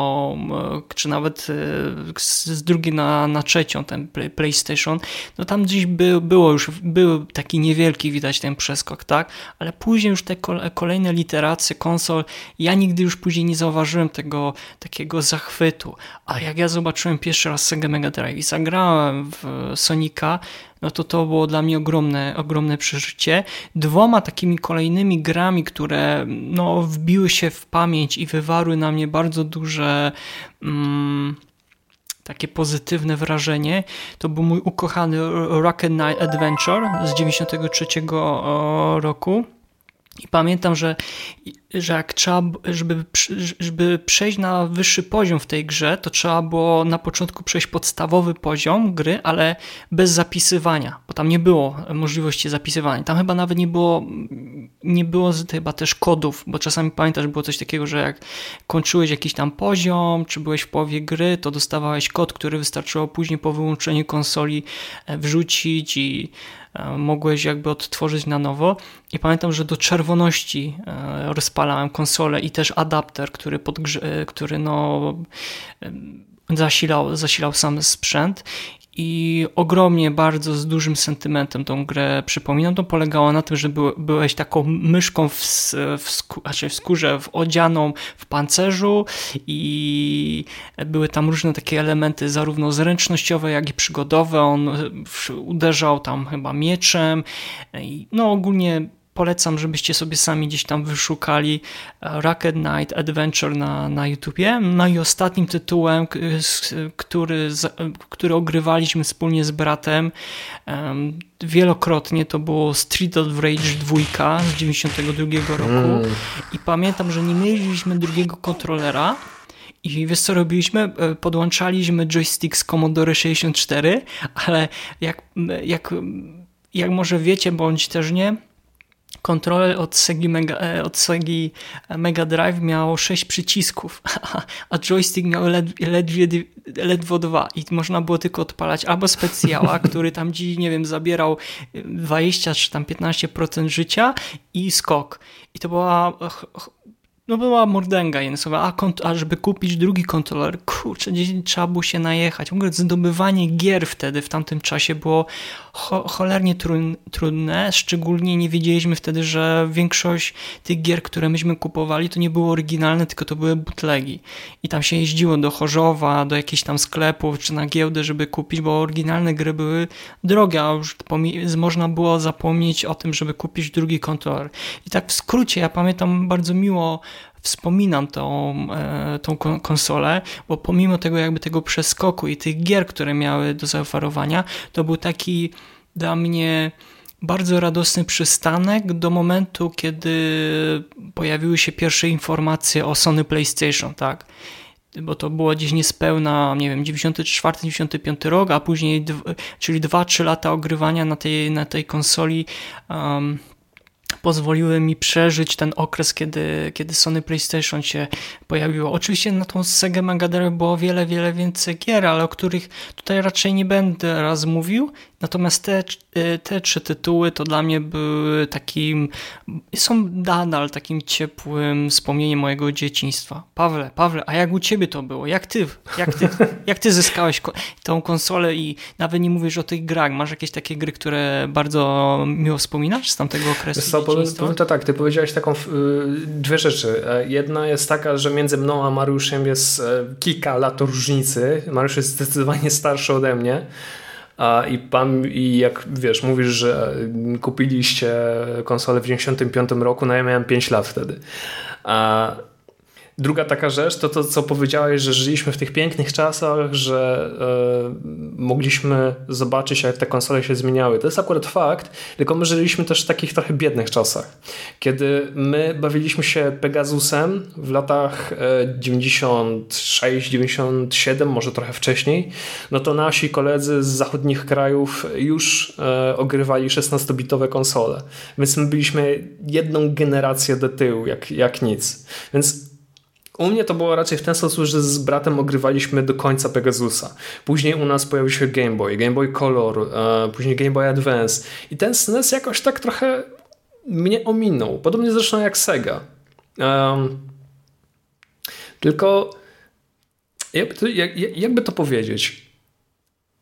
e, czy nawet e, z drugiej na, na trzecią, ten PlayStation, no tam gdzieś by, było już, był taki niewielki widać ten przeskok, tak? Ale później już te kolejne literacje konsol, ja nigdy już później nie zauważyłem tego takiego zachwytu. A jak ja zobaczyłem pierwszy raz Sega Mega Drive i zagrałem w Sonika, no to to było dla mnie ogromne, ogromne przeżycie. Dwoma takimi kolejnymi grami, które no, wbiły się w pamięć i wywarły na mnie bardzo duże mm, takie pozytywne wrażenie, to był mój ukochany Rocket Knight Adventure z 93 roku. I pamiętam, że że jak trzeba, żeby, żeby przejść na wyższy poziom w tej grze, to trzeba było na początku przejść podstawowy poziom gry, ale bez zapisywania, bo tam nie było możliwości zapisywania. Tam chyba nawet nie było, nie było chyba też kodów, bo czasami pamiętasz, było coś takiego, że jak kończyłeś jakiś tam poziom, czy byłeś w połowie gry, to dostawałeś kod, który wystarczyło później po wyłączeniu konsoli e, wrzucić i mogłeś jakby odtworzyć na nowo. I pamiętam, że do czerwoności e, rozpalałem konsolę i też adapter, który, pod, który no, zasilał, zasilał sam sprzęt i ogromnie, bardzo z dużym sentymentem tą grę przypominam. To polegało na tym, że byłeś taką myszką w, w, sku, znaczy w skórze w odzianą w pancerzu i były tam różne takie elementy zarówno zręcznościowe, jak i przygodowe. On uderzał tam chyba mieczem. No ogólnie polecam, żebyście sobie sami gdzieś tam wyszukali e, Rocket Knight Adventure na, na YouTubie. No i ostatnim tytułem, który, który ogrywaliśmy wspólnie z bratem wielokrotnie, to było Street of Rage 2 z 92 roku mm. i pamiętam, że nie mieliśmy drugiego kontrolera, i wiesz co robiliśmy? E, podłączaliśmy joystick z Commodore 64, ale jak, jak, jak może wiecie, bądź też nie, kontroler od Segi Mega, e, od Segi Mega Drive miał 6 przycisków, <laughs> a joystick miał ledwie, ledwo dwa i można było tylko odpalać albo specjała, <laughs> który tam dziś, nie wiem, zabierał 20 czy tam 15% życia i skok. I to była no była mordęga językowa, a, a żeby kupić drugi kontroler, kurczę, gdzieś trzeba było się najechać. W ogóle zdobywanie gier wtedy, w tamtym czasie było cho cholernie trudne, szczególnie nie wiedzieliśmy wtedy, że większość tych gier, które myśmy kupowali, to nie były oryginalne, tylko to były butlegi. I tam się jeździło do Chorzowa, do jakichś tam sklepów, czy na giełdę, żeby kupić, bo oryginalne gry były drogie, a już można było zapomnieć o tym, żeby kupić drugi kontroler. I tak w skrócie, ja pamiętam bardzo miło wspominam tą, e, tą konsolę, bo pomimo tego jakby tego przeskoku i tych gier, które miały do zaoferowania, to był taki dla mnie bardzo radosny przystanek do momentu, kiedy pojawiły się pierwsze informacje o Sony PlayStation, tak? Bo to było gdzieś niespełna, nie wiem, 94-95 rok, a później, czyli 2-3 lata ogrywania na tej, na tej konsoli um, pozwoliły mi przeżyć ten okres, kiedy, kiedy Sony PlayStation się pojawiło. Oczywiście na tą Sega Mega było wiele, wiele więcej gier, ale o których tutaj raczej nie będę raz mówił. Natomiast te, te trzy tytuły to dla mnie były takim, są nadal takim ciepłym wspomnieniem mojego dzieciństwa. Pawle, Pawle, a jak u ciebie to było? Jak ty, jak ty, jak ty zyskałeś tą konsolę i nawet nie mówisz o tych grach? Masz jakieś takie gry, które bardzo miło wspominasz z tamtego okresu powiem, powiem to tak, ty powiedziałeś taką y, dwie rzeczy. E, jedna jest taka, że między mną a Mariuszem jest e, kilka lat różnicy. Mariusz jest zdecydowanie starszy ode mnie. I pan, i jak wiesz, mówisz, że kupiliście konsolę w 95 roku, no ja miałem 5 lat wtedy. A Druga taka rzecz to to, co powiedziałeś, że żyliśmy w tych pięknych czasach, że e, mogliśmy zobaczyć, jak te konsole się zmieniały. To jest akurat fakt, tylko my żyliśmy też w takich trochę biednych czasach. Kiedy my bawiliśmy się Pegasusem w latach 96, 97, może trochę wcześniej, no to nasi koledzy z zachodnich krajów już e, ogrywali 16-bitowe konsole. Więc my byliśmy jedną generację do tyłu, jak, jak nic. Więc u mnie to było raczej w ten sposób, że z bratem ogrywaliśmy do końca Pegasusa. Później u nas pojawił się Game Boy, Game Boy Color, e, później Game Boy Advance. I ten SNES jakoś tak trochę mnie ominął. Podobnie zresztą jak Sega. Tylko jakby jak, jakby to powiedzieć?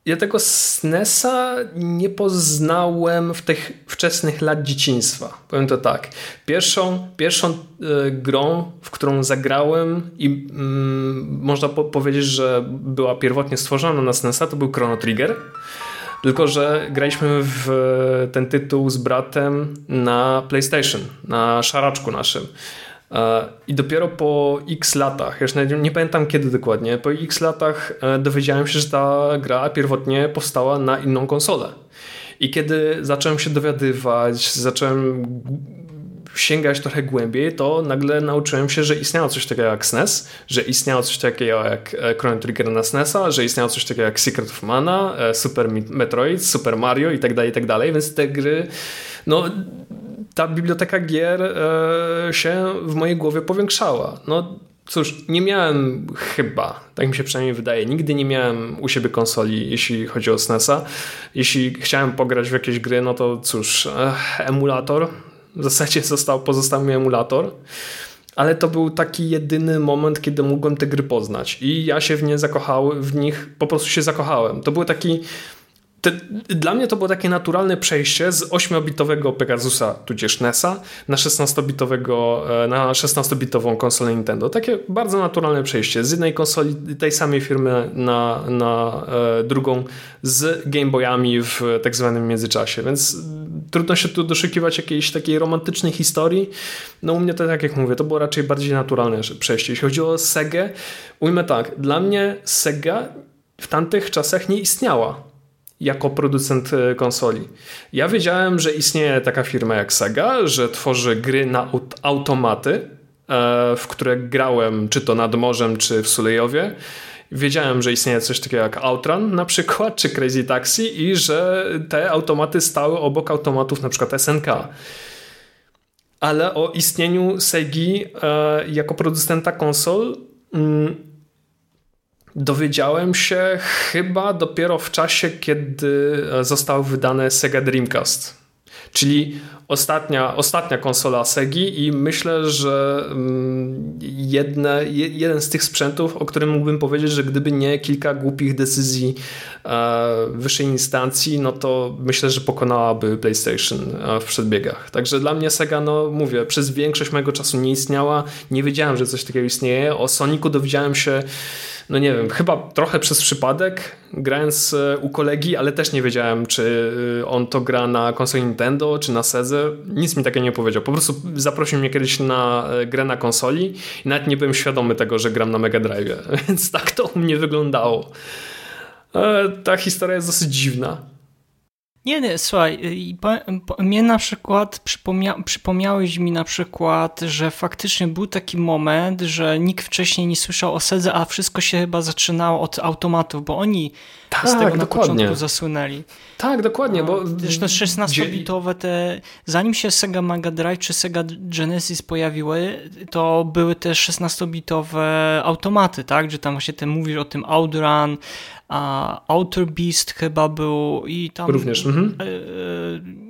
Ja tego SNESa nie poznałem w tych wczesnych lat dzieciństwa. Powiem to tak. Pierwszą, pierwszą y, grą, w którą zagrałem i y, można po powiedzieć, że była pierwotnie stworzona na SNESa, to był Chrono Trigger. Tylko, że graliśmy w ten tytuł z bratem na PlayStation, na szaraczku naszym. E, I dopiero po x latach, już nie, pamiętam kiedy dokładnie, po x latach e, dowiedziałem się, że ta gra pierwotnie powstała na inną konsolę. I kiedy zacząłem się dowiadywać, zacząłem sięgać trochę głębiej, to nagle nauczyłem się, że istniało coś takiego jak SNES, że istniało coś takiego jak e, Chrono Trigger na SNESa, że istniało coś takiego jak Secret of Mana, Super Metroid, Super Mario i tak dalej, tak dalej, więc te gry no ta biblioteka gier e, się w mojej głowie powiększała. No cóż, nie miałem chyba, tak mi się przynajmniej wydaje, nigdy nie miałem u siebie konsoli, jeśli chodzi o SNESa. Jeśli chciałem pograć w jakieś gry, no to cóż, emulator. W zasadzie został, pozostał mi emulator. Ale to był taki jedyny moment, kiedy mogłem te gry poznać. I ja się w nie zakochałem, w nich po prostu się zakochałem. To był taki te, dla mnie to było takie naturalne przejście z 8-bitowego Pegasusa, tudzież NESa, na 16-bitowego, e, na 16-bitową konsolę Nintendo. Takie bardzo naturalne przejście z jednej konsoli tej samej firmy na, na e, drugą z Game Boyami w tak zwanym międzyczasie, więc trudno się tu doszukiwać jakiejś takiej romantycznej historii. No u mnie to tak jak mówię, to było raczej bardziej naturalne przejście. Jeśli chodzi o Segę, ujmę tak, dla mnie Sega w tamtych czasach nie istniała jako producent e, konsoli. Ja wiedziałem, że istnieje taka firma jak Sega, że tworzy gry na automaty, e, w które grałem czy to nad morzem, czy w Sulejowie. Wiedziałem, że istnieje coś takiego jak Outrun na przykład, czy Crazy Taxi i że te automaty stały obok automatów na przykład SNK. Ale o istnieniu Segi e, jako producenta konsol mm, dowiedziałem się chyba dopiero w czasie, kiedy e, został wydany Sega Dreamcast. Czyli ostatnia, ostatnia konsola Segi i myślę, że mm, jedne, jeden z tych sprzętów, o którym mógłbym powiedzieć, że gdyby nie kilka głupich decyzji e, wyższej instancji, no to myślę, że pokonałaby PlayStation e, w przedbiegach. Także dla mnie Sega, no mówię, przez większość mojego czasu nie istniała, nie wiedziałem, że coś takiego istnieje. O Sonicu dowiedziałem się no nie wiem, chyba trochę przez przypadek, grając e, u kolegi, ale też nie wiedziałem, czy e, on to gra na konsoli Nintendo, czy na Sedze. Nic mi takiego nie powiedział. Po prostu zaprosił mnie kiedyś na e, grę na konsoli i nawet nie byłem świadomy tego, że gram na Mega Drive, <laughs> więc tak to u mnie wyglądało. Ta historia jest dosyć dziwna. Nie, nie, słuchaj, mnie na przykład przypomnia, przypomniałeś mi na przykład, że faktycznie był taki moment, że nikt wcześniej nie słyszał o Sedze, a wszystko się chyba zaczynało od automatów, bo oni tak, z tego na dokładnie. początku zasłynęli. Tak, dokładnie, bo... Zresztą 16-bitowe te, zanim się Sega Mega Drive czy Sega Genesis pojawiły, to były te 16-bitowe automaty, tak, że tam właśnie ty mówisz o tym Outrun, a Outer Beast chyba był i tam również mhm. E,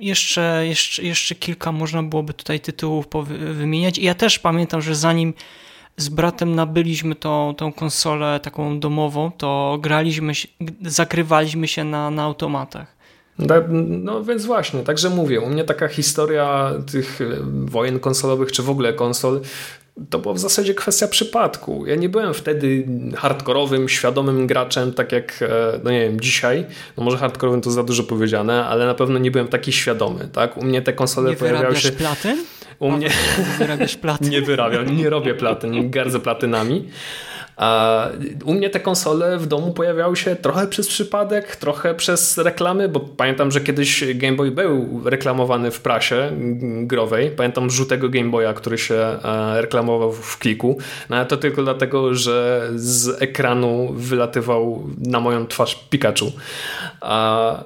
jeszcze, jeszcze, jeszcze kilka można byłoby tutaj tytułów wymieniać i ja też pamiętam, że zanim z bratem nabyliśmy tą, tą konsolę taką domową, to graliśmy, zakrywaliśmy się na, na automatach. No więc właśnie, także mówię, u mnie taka historia tych wojen konsolowych, czy w ogóle konsol, to była w zasadzie kwestia przypadku. Ja nie byłem wtedy hardkorowym, świadomym graczem, tak jak, e, no nie wiem, dzisiaj. No może hardkorowym to za dużo powiedziane, ale na pewno nie byłem taki świadomy, tak? U mnie te konsole nie pojawiały się... platyn? U mnie wyrabiasz <laughs> platy. nie wyrabiam, nie robię platy, nie gardzę platynami. A u mnie te konsole w domu pojawiały się trochę przez przypadek, trochę przez reklamy, bo pamiętam, że kiedyś Game Boy był reklamowany w prasie growej. Pamiętam żółtego Game Boya, który się e, reklamował w kliku. No ale to tylko dlatego, że z ekranu wylatywał na moją twarz Pikachu. A,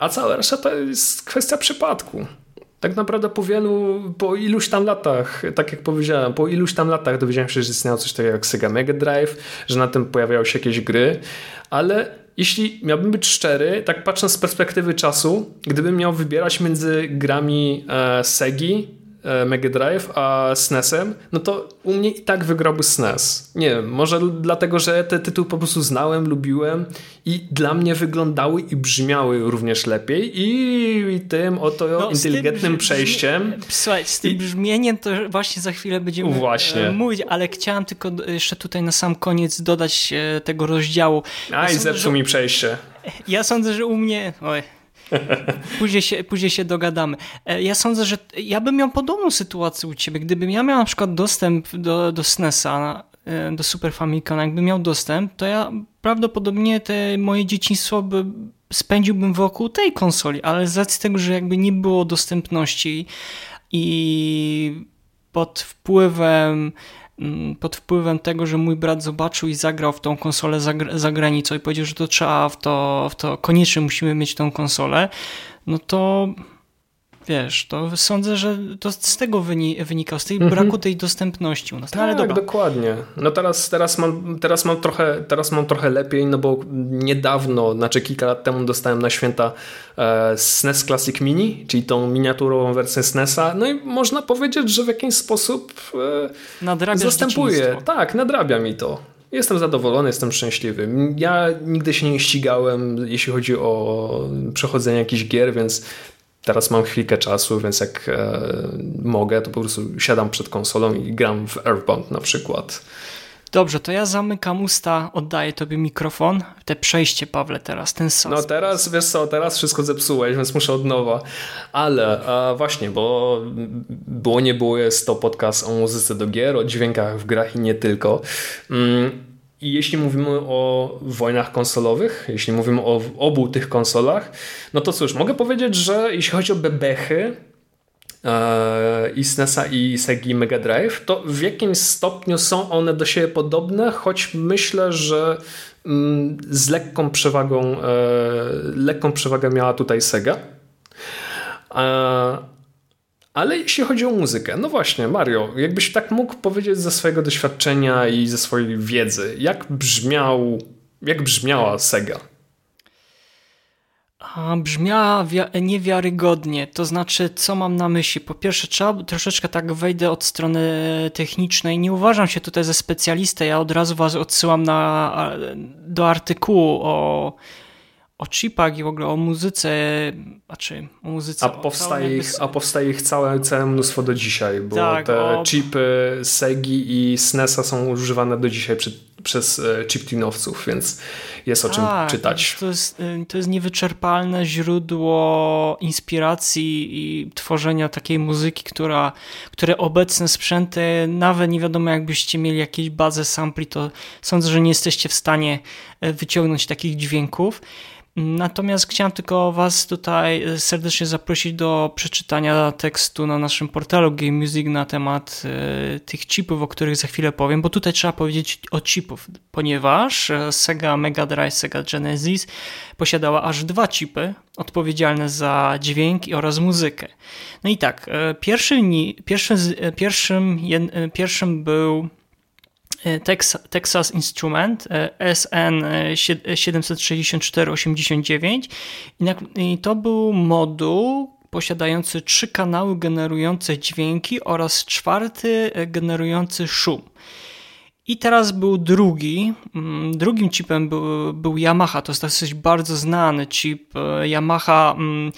a cała reszta to jest kwestia przypadku tak naprawdę po wielu, po iluś tam latach, tak jak powiedziałem, po iluś tam latach dowiedziałem się, że istniało coś takiego jak Sega Mega Drive, że na tym pojawiały się jakieś gry, ale jeśli miałbym być szczery, tak patrząc z perspektywy czasu, gdybym miał wybierać między grami e, Segi Mega Drive, a SNESem, no to u mnie i tak wygrałby SNES. Nie wiem, może dlatego, że te tytuły po prostu znałem, lubiłem i dla mnie wyglądały i brzmiały również lepiej i, tym oto no, inteligentnym przejściem. Słuchaj, z tym brzmieniem to właśnie za chwilę będziemy właśnie. E, mówić, ale chciałem tylko jeszcze tutaj na sam koniec dodać e, tego rozdziału. Aj, ja zepsuł że... mi przejście. Ja sądzę, że u mnie... Oj, <laughs> Później się, później się dogadamy. E, ja sądzę, że ja bym miał podobną sytuację u ciebie. Gdybym ja miał na przykład dostęp do, do SNESa, e, do Super Famicom, jakbym miał dostęp, to ja prawdopodobnie te moje dzieciństwo by spędziłbym wokół tej konsoli, ale z racji tego, że jakby nie było dostępności i pod wpływem pod wpływem tego, że mój brat zobaczył i zagrał w tą konsolę za, za granicą i powiedział, że to trzeba w to, w to koniecznie musimy mieć tą konsolę, no to wiesz, to sądzę, że to z tego wynika, z tej mhm. braku tej dostępności u nas. No, tak, dobra. dokładnie. No teraz, teraz, mam, teraz, mam trochę, teraz mam trochę lepiej, no bo niedawno, znaczy kilka lat temu dostałem na święta e, SNES Classic Mini, czyli tą miniaturową wersję SNESa, no i można powiedzieć, że w jakiś sposób e, zastępuje. Tak, nadrabia mi to. Jestem zadowolony, jestem szczęśliwy. Ja nigdy się nie ścigałem, jeśli chodzi o przechodzenie jakichś gier, więc Teraz mam chwilkę czasu, więc jak e, mogę, to po prostu siadam przed konsolą i gram w Earthbound na przykład. Dobrze, to ja zamykam usta, oddaję tobie mikrofon. Te przejście, Pawle, teraz, ten sos. No teraz, wiesz co, teraz wszystko zepsułeś, więc muszę od nowa. Ale właśnie, bo było nie było, jest to podcast o muzyce do gier, o dźwiękach w grach i nie tylko. Mm, i jeśli mówimy o wojnach konsolowych, jeśli mówimy o obu tych konsolach, no to cóż, mogę powiedzieć, że jeśli chodzi o bebechy e, i SNESa i Segi Mega Drive, to w jakimś stopniu są one do siebie podobne, choć myślę, że mm, z lekką przewagą, e, lekką przewagę miała tutaj Sega. Ale jeśli chodzi o muzykę, no właśnie, Mario, jakbyś tak mógł powiedzieć ze swojego doświadczenia i ze swojej wiedzy, jak brzmiał, jak brzmiała Sega? Brzmiała niewiarygodnie, to znaczy, co mam na myśli? Po pierwsze, trzeba troszeczkę tak wejdę od strony technicznej. Nie uważam się tutaj za specjalistę, ja od razu was odsyłam na, do artykułu o o chipach i w ogóle o muzyce, znaczy o muzyce. A powstaje, ich, a powstaje ich całe, całe mnóstwo do dzisiaj, bo tak, te o... chipy Segi i SNESa są używane do dzisiaj przy, przez e, chiptunowców, więc jest o czym tak, czytać. To jest, y, to jest niewyczerpalne źródło inspiracji i tworzenia takiej muzyki, która, które obecne sprzęty, nawet nie wiadomo jakbyście mieli jakieś bazę sampli, to sądzę, że nie jesteście w stanie e, wyciągnąć takich dźwięków. Natomiast chciałem tylko Was tutaj serdecznie zaprosić do przeczytania tekstu na naszym portalu Game Music na temat e, tych chipów, o których za chwilę powiem, bo tutaj trzeba powiedzieć o chipów, ponieważ e, Sega Mega Drive, Sega Genesis posiadała aż dwa chipy odpowiedzialne za dźwięk oraz muzykę. No i tak, e, pierwszy, pierwszy, pierwszym, pierwszym był E, Texas Instrument e, SN 76489 i to był moduł posiadający trzy kanały generujące dźwięki oraz czwarty generujący szum. I teraz był drugi. Mm, drugim chipem był, był Yamaha. To jest dosyć bardzo znany chip Yamaha mm,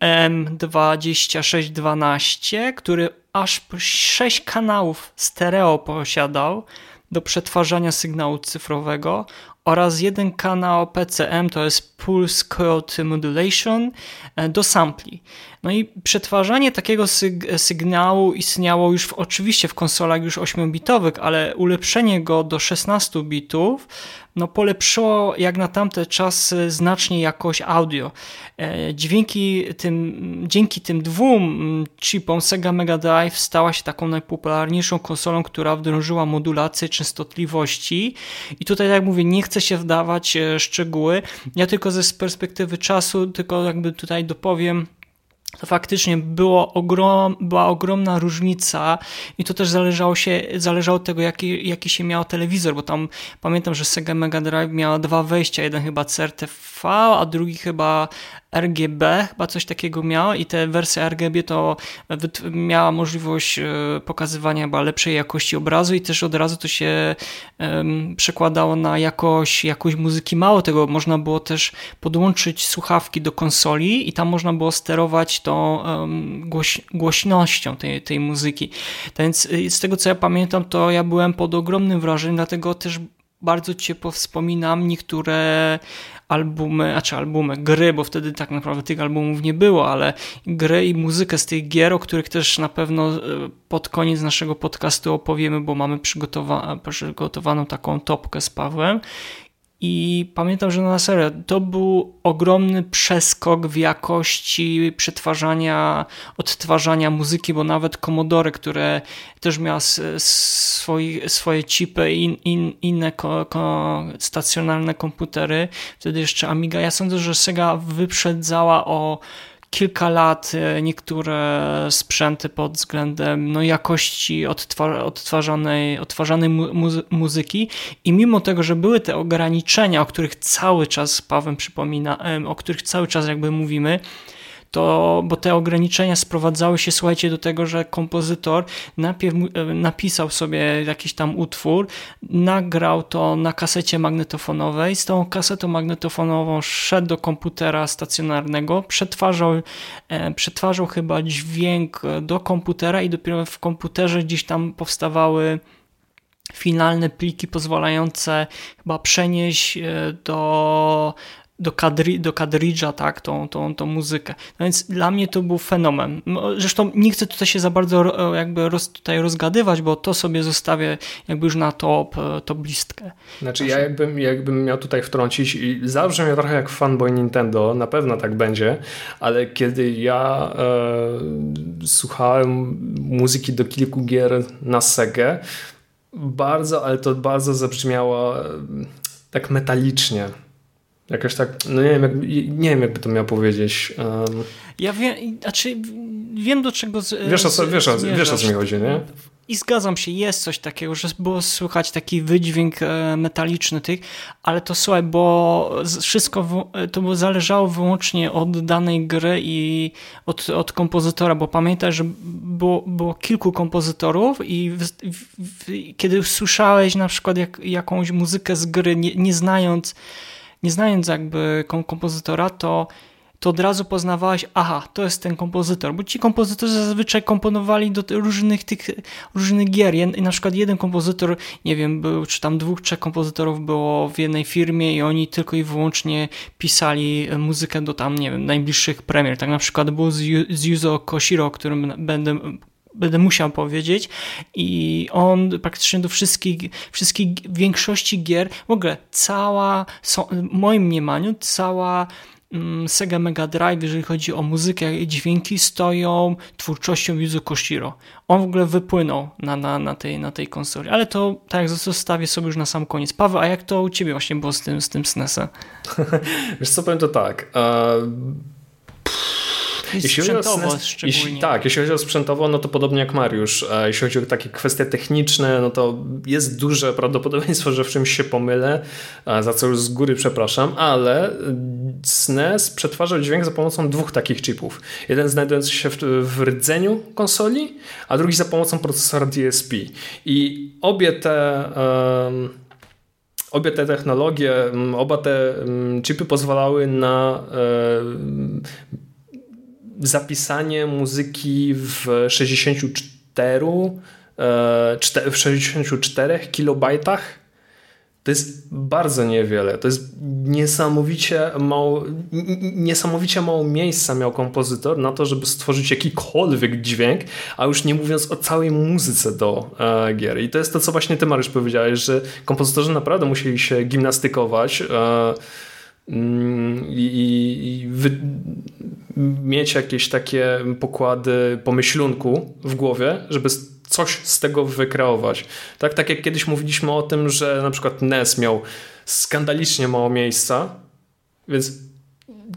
M2612, który aż 6 kanałów stereo posiadał do przetwarzania sygnału cyfrowego oraz jeden kanał PCM, to jest Pulse Code Modulation e, do sampli. No i przetwarzanie takiego syg sygnału istniało już w, oczywiście w konsolach już 8-bitowych, ale ulepszenie go do 16 bitów no polepszyło jak na tamte czasy znacznie jakość audio. E, dźwięki tym, dzięki tym dwóm chipom Sega Mega Drive stała się taką najpopularniejszą konsolą, która wdrożyła modulację częstotliwości i tutaj jak mówię, nie chcę się wdawać e, szczegóły, ja tylko ze perspektywy czasu, tylko jakby tutaj dopowiem to faktycznie było ogrom, była ogromna różnica i to też zależało, się, zależało od tego, jaki, jaki się miał telewizor, bo tam pamiętam, że Sega Mega Drive miała dwa wejścia, jeden chyba CRTV, a drugi chyba RGB, chyba coś takiego miała i te wersje RGB to miała możliwość e, pokazywania chyba lepszej jakości obrazu i też od razu to się przekładało na jakość, jakość muzyki. Mało tego, można było też podłączyć słuchawki do konsoli i tam można było sterować tą głoś, głośnością tej, tej muzyki. Więc y, z tego co ja pamiętam, to ja byłem pod ogromnym wrażeniem, dlatego też bardzo ciepło wspominam niektóre albumy, a czy albumy, gry, bo wtedy tak naprawdę tych albumów nie było, ale gry i muzykę z tych gier, o których też na pewno e, pod koniec naszego podcastu opowiemy, bo mamy przygotowa przygotowaną taką topkę z Pawłem i pamiętam, że na serio to był ogromny przeskok w jakości przetwarzania, odtwarzania muzyki, bo nawet Commodore, które też miała swoi, swoje chipy i in, inne ko, ko, stacjonarne komputery, wtedy jeszcze Amiga, ja sądzę, że Sega wyprzedzała o kilka lat e, niektóre sprzęty pod względem no, jakości odtwarzanej, odtwarzanej muzy muzyki. I mimo tego, że były te ograniczenia, o których cały czas Paweł przypomina, o których cały czas jakby mówimy, to, bo te ograniczenia sprowadzały się, słuchajcie, do tego, że kompozytor najpierw e, napisał sobie jakiś tam utwór, nagrał to na kasecie magnetofonowej, z tą kasetą magnetofonową szedł do komputera stacjonarnego, przetwarzał, e, przetwarzał chyba dźwięk do komputera i dopiero w komputerze gdzieś tam powstawały finalne pliki pozwalające chyba przenieść e, do do, kadri, do kadridża, tak, tą, tą, tą muzykę. No więc dla mnie to był fenomen. No, zresztą nie chcę tutaj się za bardzo jakby roz, tutaj rozgadywać, bo to sobie zostawię jakby już na top, top listkę. Znaczy ja jakbym, jakbym miał tutaj wtrącić i zawsze mnie trochę jak fanboy Nintendo, na pewno tak będzie, ale kiedy ja e, słuchałem muzyki do kilku gier na Segę, bardzo, ale to bardzo zabrzmiało e, tak metalicznie. Jakoś tak, no nie wiem, jak, nie wiem jakby to miał powiedzieć. Um... Ja wiem, znaczy wiem do czego z, wiesz, o co, wiesz, o, wiesz o co mi chodzi, nie? I zgadzam się, jest coś takiego, że było słychać taki wydźwięk e, metaliczny tych, ale to słuchaj, bo wszystko to było zależało wyłącznie od danej gry i od, od kompozytora, bo pamiętaj, że było, było kilku kompozytorów i w, w, kiedy słyszałeś na przykład jak, jakąś muzykę z gry, nie, nie znając nie znając jakby kompozytora, to, to od razu poznawałeś, aha, to jest ten kompozytor, bo ci kompozytorzy zazwyczaj komponowali do różnych tych różnych gier. I na przykład jeden kompozytor, nie wiem, był, czy tam dwóch, trzech kompozytorów było w jednej firmie i oni tylko i wyłącznie pisali muzykę do tam, nie wiem, najbliższych premier. Tak na przykład był z, z Yuzo Koshiro, którym będę będę musiał powiedzieć i on praktycznie do wszystkich, wszystkich większości gier, w ogóle cała, w moim mniemaniu, cała mm, Sega Mega Drive, jeżeli chodzi o muzykę i dźwięki, stoją twórczością Yuzo Koshiro. On w ogóle wypłynął na, na, na, tej, na tej konsoli, ale to tak zostawię sobie już na sam koniec. Paweł, a jak to u Ciebie właśnie było z tym, z tym SNES-em? <laughs> Wiesz co, powiem to tak. Uh jeśli sprzętowo o SNES, jeśli, tak, jeśli chodzi o sprzętowo, no to podobnie jak Mariusz. Jeśli chodzi o takie kwestie techniczne, no to jest duże prawdopodobieństwo, że w czymś się pomylę, za co już z góry przepraszam, ale SNES przetwarzał dźwięk za pomocą dwóch takich chipów. Jeden znajdujący się w, w rdzeniu konsoli, a drugi za pomocą procesora DSP. I obie te... Um, obie te technologie, oba te chipy pozwalały na zapisanie muzyki w 64 e, w 64 kilobajtach To jest bardzo niewiele. To jest niesamowicie mało, niesamowicie mało miejsca miał kompozytor na to, żeby stworzyć jakikolwiek dźwięk, a już nie mówiąc o całej muzyce do e, gier. I to jest to, co właśnie ty, Mariusz, powiedziałeś, że kompozytorzy naprawdę musieli się gimnastykować e, i, i wy, mieć jakieś takie pokłady pomyślunku w głowie, żeby coś z tego wykreować. Tak, tak jak kiedyś mówiliśmy o tym, że na przykład NES miał skandalicznie mało miejsca, więc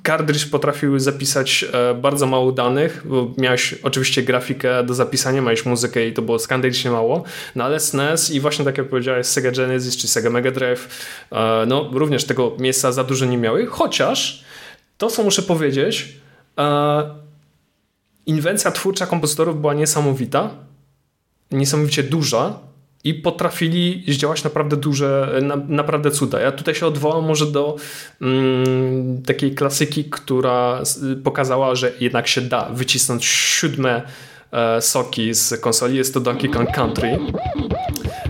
kartridż potrafił zapisać e, bardzo mało danych, bo miałeś oczywiście grafikę do zapisania, miałeś muzykę i to było skandalicznie mało, no ale SNES i właśnie tak jak powiedziałeś Sega Genesis czy Sega Mega Drive, e, no również tego miejsca za dużo nie miały, chociaż to co muszę powiedzieć, e, inwencja twórcza kompozytorów była niesamowita, niesamowicie duża i potrafili zdziałać naprawdę duże, na, naprawdę cuda. Ja tutaj się odwołam może do mm, takiej klasyki, która pokazała, że jednak się da wycisnąć siódme e, soki z konsoli. Jest to Donkey Kong Country.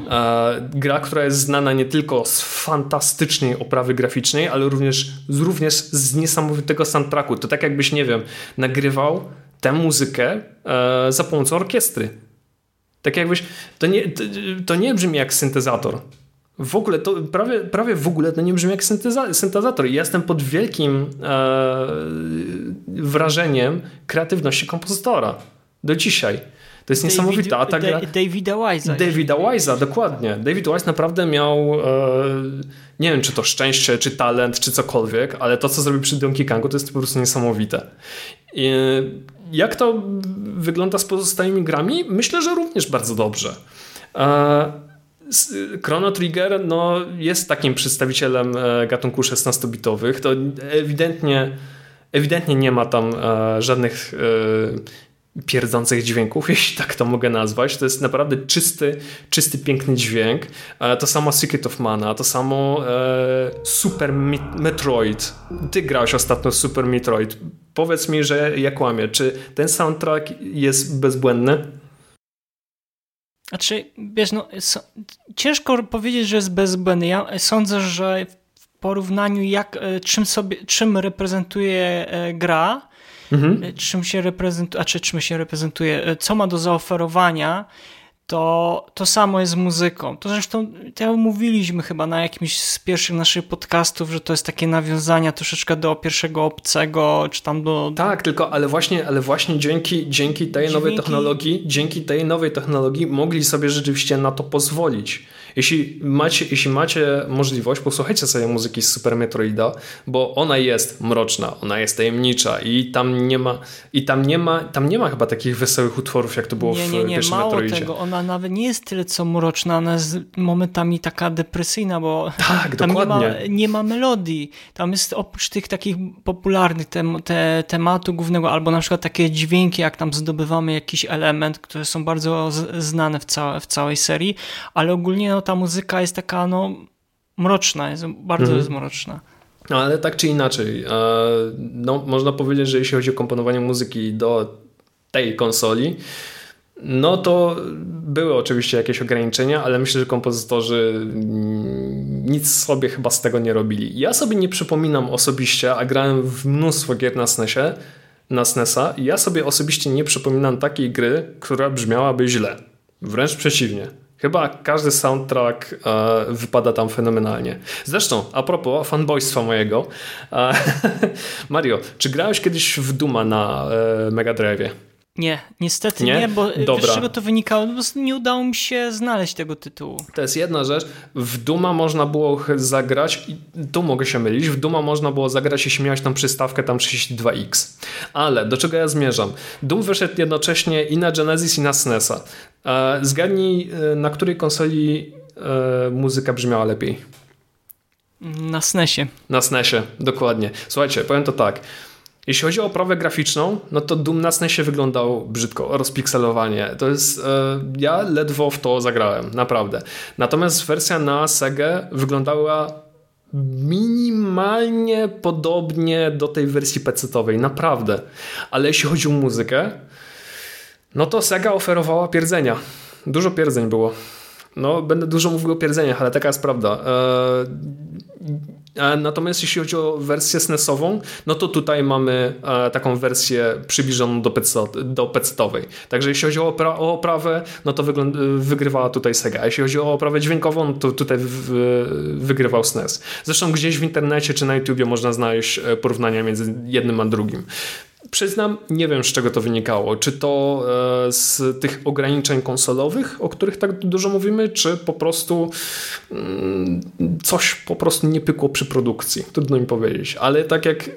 E, gra, która jest znana nie tylko z fantastycznej oprawy graficznej, ale również, również z niesamowitego soundtracku. To tak jakbyś, nie wiem, nagrywał tę muzykę e, za pomocą orkiestry. Tak jakbyś, to nie, to, to nie brzmi jak syntezator. W ogóle to prawie, prawie w ogóle to nie brzmi jak synteza, syntezator. Jestem pod wielkim e, wrażeniem kreatywności kompozytora. Do dzisiaj. To jest niesamowite. A ta gra... Davida Wise'a. Davida Wise'a, dokładnie. David Wise naprawdę miał e, nie wiem, czy to szczęście, czy talent, czy cokolwiek, ale to, co zrobił przy Donkey Kongu, to jest po prostu niesamowite. I jak to wygląda z pozostałymi grami? Myślę, że również bardzo dobrze. Chrono Trigger no, jest takim przedstawicielem e, gatunku 16-bitowych. To ewidentnie, ewidentnie nie ma tam e, żadnych e, pierdzących dźwięków, <laughs> jeśli tak to mogę nazwać. To jest naprawdę czysty, czysty piękny dźwięk. To samo Secret of Mana, to samo Super Metroid. Ty grałeś ostatnio Super Metroid powiedz mi, że ja kłamię. Czy ten soundtrack jest bezbłędny? Znaczy, wiesz, no, so, ciężko powiedzieć, że jest bezbłędny. Ja sądzę, że w porównaniu jak, e, czym sobie, czym reprezentuje e, gra, mhm. E, czym się reprezentuje, a czy czym się reprezentuje, co ma do zaoferowania, to to samo jest z muzyką. To zresztą to mówiliśmy chyba na jakimś z pierwszych naszych podcastów, że to jest takie nawiązania troszeczkę do pierwszego obcego, czy tam do... Tak, tylko ale właśnie, ale właśnie dzięki, dzięki tej dzięki... nowej technologii, dzięki tej nowej technologii mogli sobie rzeczywiście na to pozwolić. Jeśli macie, jeśli macie możliwość, posłuchajcie sobie muzyki z Super Metroida, bo ona jest mroczna, ona jest tajemnicza i tam nie ma, i tam nie ma, tam nie ma chyba takich wesołych utworów, jak to było nie, nie, nie, w pierwszym mało Metroidzie. tego, ona nawet nie jest tyle co mroczna, ona jest momentami taka depresyjna, bo tak, <laughs> tam dokładnie. Nie, ma, nie ma melodii. Tam jest oprócz tych takich popularnych tem, te, tematu głównego, albo na przykład takie dźwięki, jak tam zdobywamy jakiś element, które są bardzo znane w, całe, w całej serii, ale ogólnie no, ta muzyka jest taka no, mroczna, jest, bardzo mhm. jest mroczna. No, ale tak czy inaczej, e, no, można powiedzieć, że jeśli chodzi o komponowanie muzyki do tej konsoli, no to były oczywiście jakieś ograniczenia, ale myślę, że kompozytorzy mm, nic sobie chyba z tego nie robili. Ja sobie nie przypominam osobiście, a grałem w mnóstwo gier na SNESie, na SNESa, ja sobie osobiście nie przypominam takiej gry, która brzmiałaby źle. Wręcz przeciwnie. Chyba każdy soundtrack e, wypada tam fenomenalnie. Zresztą, a propos fanboystwa mojego, e, <laughs> Mario, czy grałeś kiedyś w Duma na e, Mega Drive? Nie, niestety nie, nie bo Dobra. z czego to wynikało? Po prostu nie udało mi się znaleźć tego tytułu. To jest jedna rzecz. W Duma można było zagrać, i tu mogę się mylić, w Duma można było zagrać, jeśli miałeś tam przystawkę tam 32X. Ale do czego ja zmierzam? Doom wyszedł jednocześnie i na Genesis i na SNESa. E, zgadnij, e, na której konsoli e, muzyka brzmiała lepiej? Na SNESie. Na SNESie, dokładnie. Słuchajcie, powiem to tak. Jeśli chodzi o oprawę graficzną, no to Doom na SNESie wyglądał brzydko, rozpikselowanie. To jest, e, ja ledwo w to zagrałem, naprawdę. Natomiast wersja na Sega wyglądała minimalnie podobnie do tej wersji PC-owej, naprawdę. Ale jeśli chodzi o muzykę, no to Sega oferowała pierdzenia. Dużo pierdzeń było. No, będę dużo mówił o pierdzeniach, ale taka jest prawda. E, natomiast jeśli chodzi o wersję SNESową, no to tutaj mamy e, taką wersję przybliżoną do, PC, do PC-owej. Także jeśli chodzi o, opra o oprawę, no to wygrywała tutaj Sega. A jeśli chodzi o oprawę dźwiękową, to tutaj wygrywał SNES. Zresztą gdzieś w internecie czy na YouTubie można znaleźć e, porównania między jednym a drugim. Przyznam, nie wiem z czego to wynikało. Czy to e, z tych ograniczeń konsolowych, o których tak dużo mówimy, czy po prostu mm, coś po prostu nie pykło przy produkcji. Trudno mi powiedzieć. Ale tak jak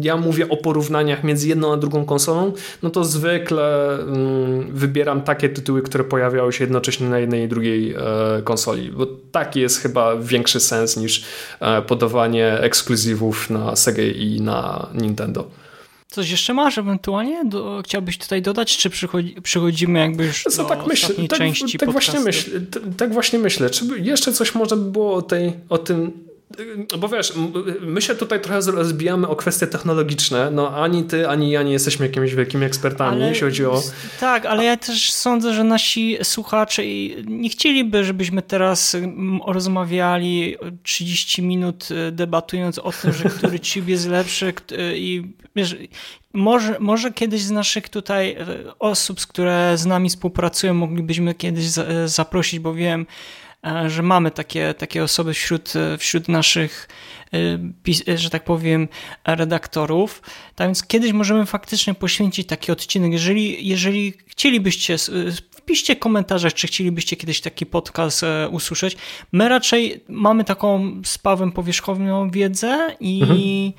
ja mówię o porównaniach między jedną a drugą konsolą, no to zwykle mm, wybieram takie tytuły, które pojawiały się jednocześnie na jednej i drugiej e, konsoli. Bo taki jest chyba większy sens niż e, podawanie ekskluzywów na Sega i na Nintendo. Coś jeszcze masz ewentualnie? Do, chciałbyś tutaj dodać, czy przychodzi, przychodzimy jakby już Co, do tak myślę, tak, części tak właśnie myślę, tak właśnie myślę. Czy jeszcze coś może by było o, tej, o tym bo wiesz, my się tutaj trochę rozbijamy o kwestie technologiczne. No ani ty, ani ja nie jesteśmy jakimiś wielkimi ekspertami, ale, jeśli chodzi o. Tak, ale ja też sądzę, że nasi słuchacze nie chcieliby, żebyśmy teraz rozmawiali 30 minut e, debatując o tym, że <laughs> który chip jest lepszy i wiesz, może, może kiedyś z naszych tutaj osób, które z nami współpracują, moglibyśmy kiedyś zaprosić, bo wiem, że mamy takie, takie osoby wśród, e, wśród naszych, e, że tak powiem, redaktorów. Tak więc kiedyś możemy faktycznie poświęcić taki odcinek. Jeżeli, jeżeli chcielibyście, wpiszcie w komentarzach, czy chcielibyście kiedyś taki podcast usłyszeć. My raczej mamy taką spawem powierzchowną wiedzę i mhm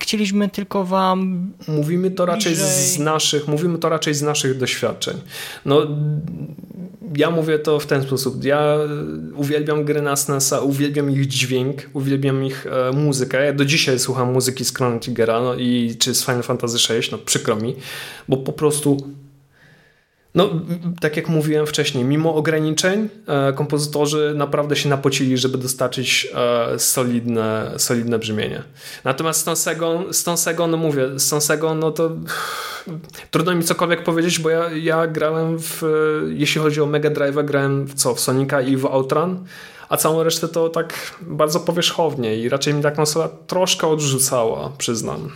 Chcieliśmy tylko wam. Mówimy to raczej z naszych, mówimy to raczej z naszych doświadczeń. No, ja mówię to w ten sposób. Ja uwielbiam gry na SNESa, uwielbiam ich dźwięk, uwielbiam ich e, muzykę. Ja do dzisiaj słucham muzyki z Chrono Triggera no, i czy z Final Fantasy VI, no przykro mi, bo po prostu no, tak jak mówiłem wcześniej, mimo ograniczeń, e, kompozytorzy naprawdę się napocili, żeby dostarczyć e, solidne, solidne brzmienie. Natomiast z tą Segą no mówię, z tą Segą, no to trudno mi cokolwiek powiedzieć, bo ja, ja grałem w, jeśli chodzi o Mega Drive, grałem w co, w Sonika i w Outrun, a całą resztę to tak bardzo powierzchownie i raczej mi ta konsola troszkę odrzucała, przyznam.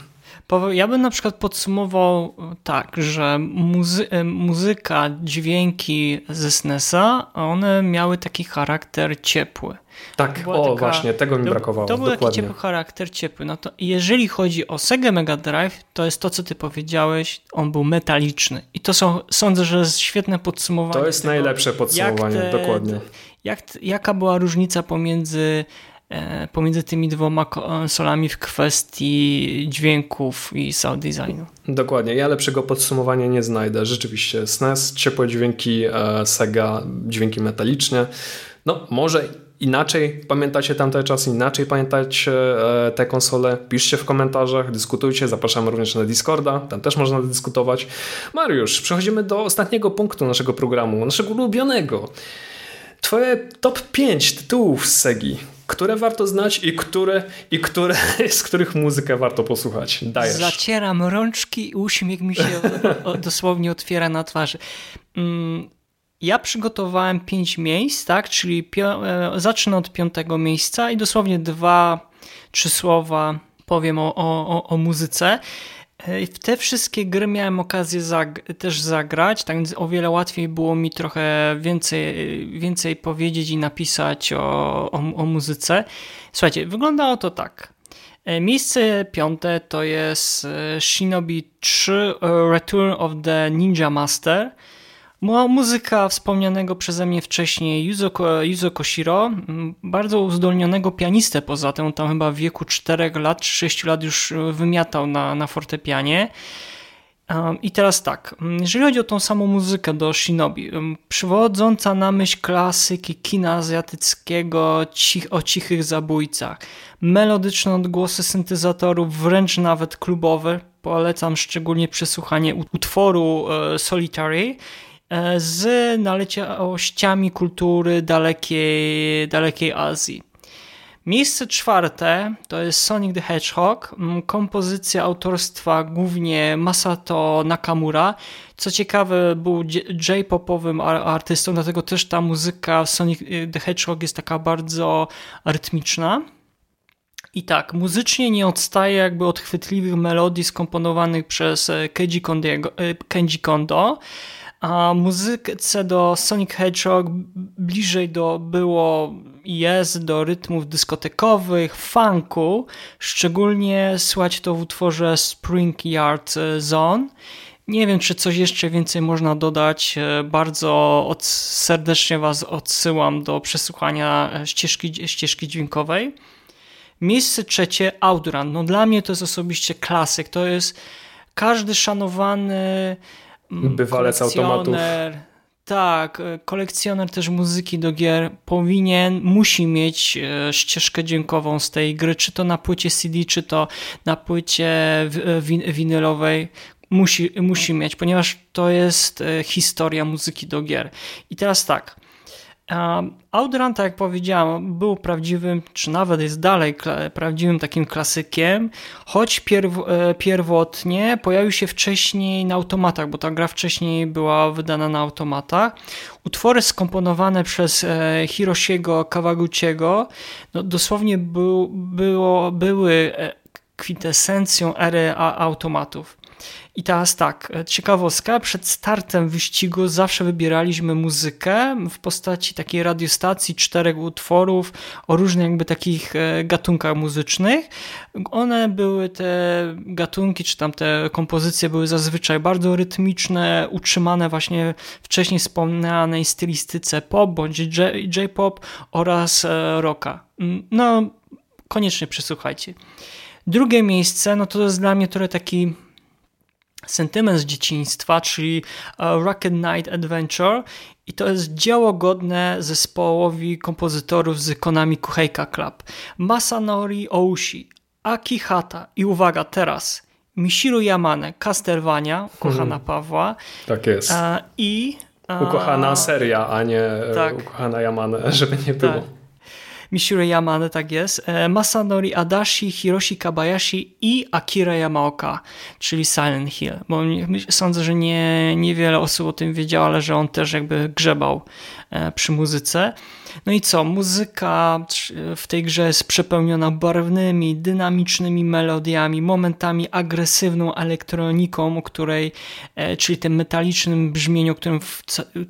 Ja bym na przykład podsumował tak, że muzy muzyka, dźwięki ze SNESa, one miały taki charakter ciepły. Tak, o taka, właśnie, tego mi to, brakowało. To był dokładnie. taki ciepły charakter, ciepły. No to jeżeli chodzi o Sega Mega Drive, to jest to, co ty powiedziałeś, on był metaliczny. I to są, sądzę, że jest świetne podsumowanie. To jest tego, najlepsze podsumowanie, te, dokładnie. Jak, jaka była różnica pomiędzy E, pomiędzy tymi dwoma konsolami w kwestii dźwięków i sound designu. Dokładnie, ja lepszego podsumowania nie znajdę. Rzeczywiście SNES, ciepłe dźwięki, e, Sega, dźwięki metaliczne. No, może inaczej pamiętacie tamte czasy, inaczej pamiętacie e, te konsole. Piszcie w komentarzach, dyskutujcie, zapraszamy również na Discorda, tam też można dyskutować. Mariusz, przechodzimy do ostatniego punktu naszego programu, naszego ulubionego. Twoje top 5 tytułów z Segi które warto znać i które, i które <laughs> z których muzykę warto posłuchać. Dajesz. Zacieram rączki i uśmiech mi się dosłownie otwiera na twarzy. Mm, ja przygotowałem pięć miejsc, tak, czyli e, zacznę od piątego miejsca i dosłownie dwa, trzy słowa powiem o, o, o muzyce. W te wszystkie gry miałem okazję zag też zagrać, tak więc o wiele łatwiej było mi trochę więcej, więcej powiedzieć i napisać o, o, o muzyce. Słuchajcie, wyglądało to tak. E, miejsce piąte to jest e, Shinobi 3 Return of the Ninja Master. Muzyka wspomnianego przeze mnie wcześniej Yuzo, Yuzo Koshiro, bardzo uzdolnionego pianistę poza tym, tam chyba w wieku 4 lat czy 6 lat już wymiatał na, na fortepianie. I teraz tak, jeżeli chodzi o tą samą muzykę do Shinobi, przywodząca na myśl klasyki kina azjatyckiego cich, o cichych zabójcach, melodyczne odgłosy syntezatorów, wręcz nawet klubowe, polecam szczególnie przesłuchanie utworu e, Solitary. E, z naleciałościami kultury dalekiej, dalekiej Azji. Miejsce czwarte to jest Sonic the Hedgehog, kompozycja autorstwa głównie Masato Nakamura. Co ciekawe, był J-popowym artystą, dlatego też ta muzyka Sonic y, the Hedgehog jest taka bardzo rytmiczna. I tak, muzycznie nie odstaje jakby od chwytliwych melodii skomponowanych przez e, Kenji, Kondiego, e, Kenji Kondo. A muzyce do Sonic Hedgehog bliżej do było i jest do rytmów dyskotekowych, funku. Szczególnie słychać to w utworze Spring Yard Zone. Nie wiem, czy coś jeszcze więcej można dodać. E, bardzo od, serdecznie Was odsyłam do przesłuchania ścieżki, ścieżki dźwiękowej. Miejsce trzecie, Outrun. No dla mnie to jest osobiście klasyk. To jest każdy szanowany bywalec automatów. Tak, e, kolekcjoner też muzyki do gier powinien, musi mieć e, ścieżkę dźwiękową z tej gry, czy to na płycie CD, czy to na płycie e, winylowej. Musi, musi mieć, ponieważ to jest historia muzyki do gier. I teraz tak, Outrun, tak jak powiedziałem, był prawdziwym, czy nawet jest dalej prawdziwym takim klasykiem, choć pierw, e, pierwotnie pojawił się wcześniej na automatach, bo ta gra wcześniej była wydana na automatach. Utwory skomponowane przez e, Hiroshiego Kawaguchiego no, dosłownie był, było, były e, kwintesencją ery automatów. I teraz tak, ciekawostka, przed startem wyścigu zawsze wybieraliśmy muzykę w postaci takiej radiostacji czterech utworów o różnych jakby takich e, gatunkach muzycznych. One były te gatunki, czy tam te kompozycje były zazwyczaj bardzo rytmiczne, utrzymane właśnie wcześniej wspomnianej stylistyce pop bądź J-pop oraz e, rocka. Mm, no, koniecznie przesłuchajcie. Drugie miejsce, no to jest dla mnie trochę taki sentyment z dzieciństwa, czyli e, Rocket Knight Adventure i to jest dzieło godne zespołowi kompozytorów z Konami Kuheika Club. Masanori Oushi, Akihata i uwaga teraz, Mishiru Yamane, Castlevania, ukochana hmm. Pawła. Tak jest. E, I... Ukochana seria, a nie e, tak. ukochana Yamane, <laughs> żeby nie było. Tak. Mishiro Yamane, tak jest, e, Masanori Adachi, Hiroshi Kabayashi i Akira Yamaoka, czyli Silent Hill. Bo sądzę, że nie, niewiele osób o tym wiedziało, ale że on też jakby grzebał e, przy muzyce. No i co? Muzyka w tej grze jest przepełniona barwnymi, dynamicznymi melodiami, momentami agresywną elektroniką, o której, e, czyli tym metalicznym brzmieniu, o którym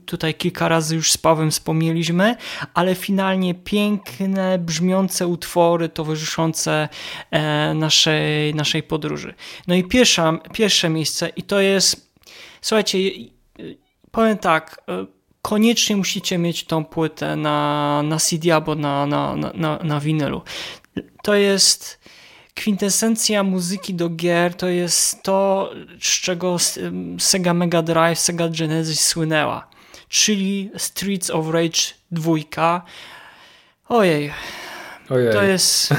tutaj kilka razy już z Pawłem wspomnieliśmy, ale finalnie piękne, brzmiące utwory towarzyszące e, naszej, naszej podróży. No i pierwsza, pierwsze miejsce i to jest, słuchajcie, powiem tak, e, koniecznie musicie mieć tą płytę na, na CD albo na, na, na, na winylu. To jest kwintesencja muzyki do gier, to jest to, z czego Sega Mega Drive, Sega Genesis słynęła. Czyli Streets of Rage 2. Ojej. Ojej. To jest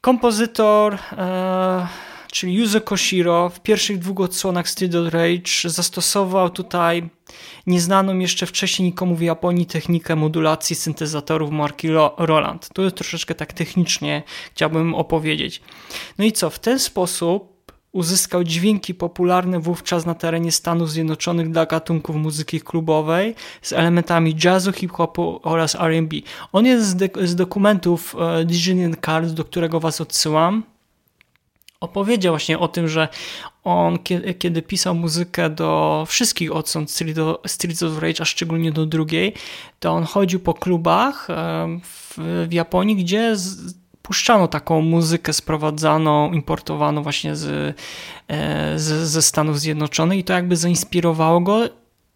kompozytor, e, czyli Yuzo Koshiro w pierwszych dwóch odsłonach Streets of Rage zastosował tutaj nieznaną jeszcze wcześniej nikomu w Japonii technikę modulacji syntezatorów marki Roland. Tu troszeczkę tak technicznie chciałbym opowiedzieć. No i co, w ten sposób uzyskał dźwięki popularne wówczas na terenie Stanów Zjednoczonych dla gatunków muzyki klubowej z elementami jazzu, hip-hopu oraz R&B. On jest z, z dokumentów e, Digital Cards, do którego was odsyłam opowiedział właśnie o tym, że on kiedy, pisał muzykę do wszystkich odsąd Streets of Rage, a szczególnie do drugiej, to on chodził po klubach w, Japonii, gdzie puszczano taką muzykę sprowadzaną, importowaną właśnie z, e, z, ze Stanów Zjednoczonych i to jakby zainspirowało go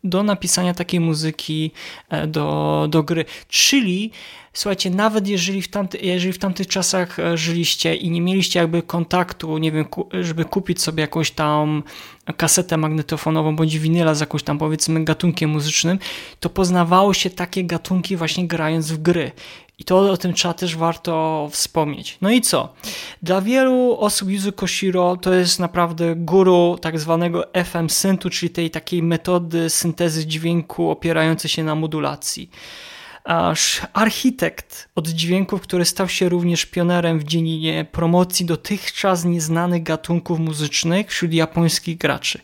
do napisania takiej muzyki e, do, do gry. Czyli słuchajcie, nawet jeżeli w, tamty, jeżeli w tamtych czasach e, żyliście i nie mieliście jakby kontaktu, nie wiem, żeby kupić sobie jakąś tam kasetę magnetofonową bądź winyla z jakąś tam powiedzmy gatunkiem muzycznym, to poznawało się takie gatunki właśnie grając w gry. I to o tym trzeba też warto wspomnieć. No i co? Dla wielu osób Yuzu Koshiro to jest naprawdę guru tak zwanego FM syntu, czyli tej takiej metody syntezy dźwięku opierającej się na modulacji. Aż architekt od dźwięków, który stał się również pionerem w dziedzinie promocji dotychczas nieznanych gatunków muzycznych wśród japońskich graczy.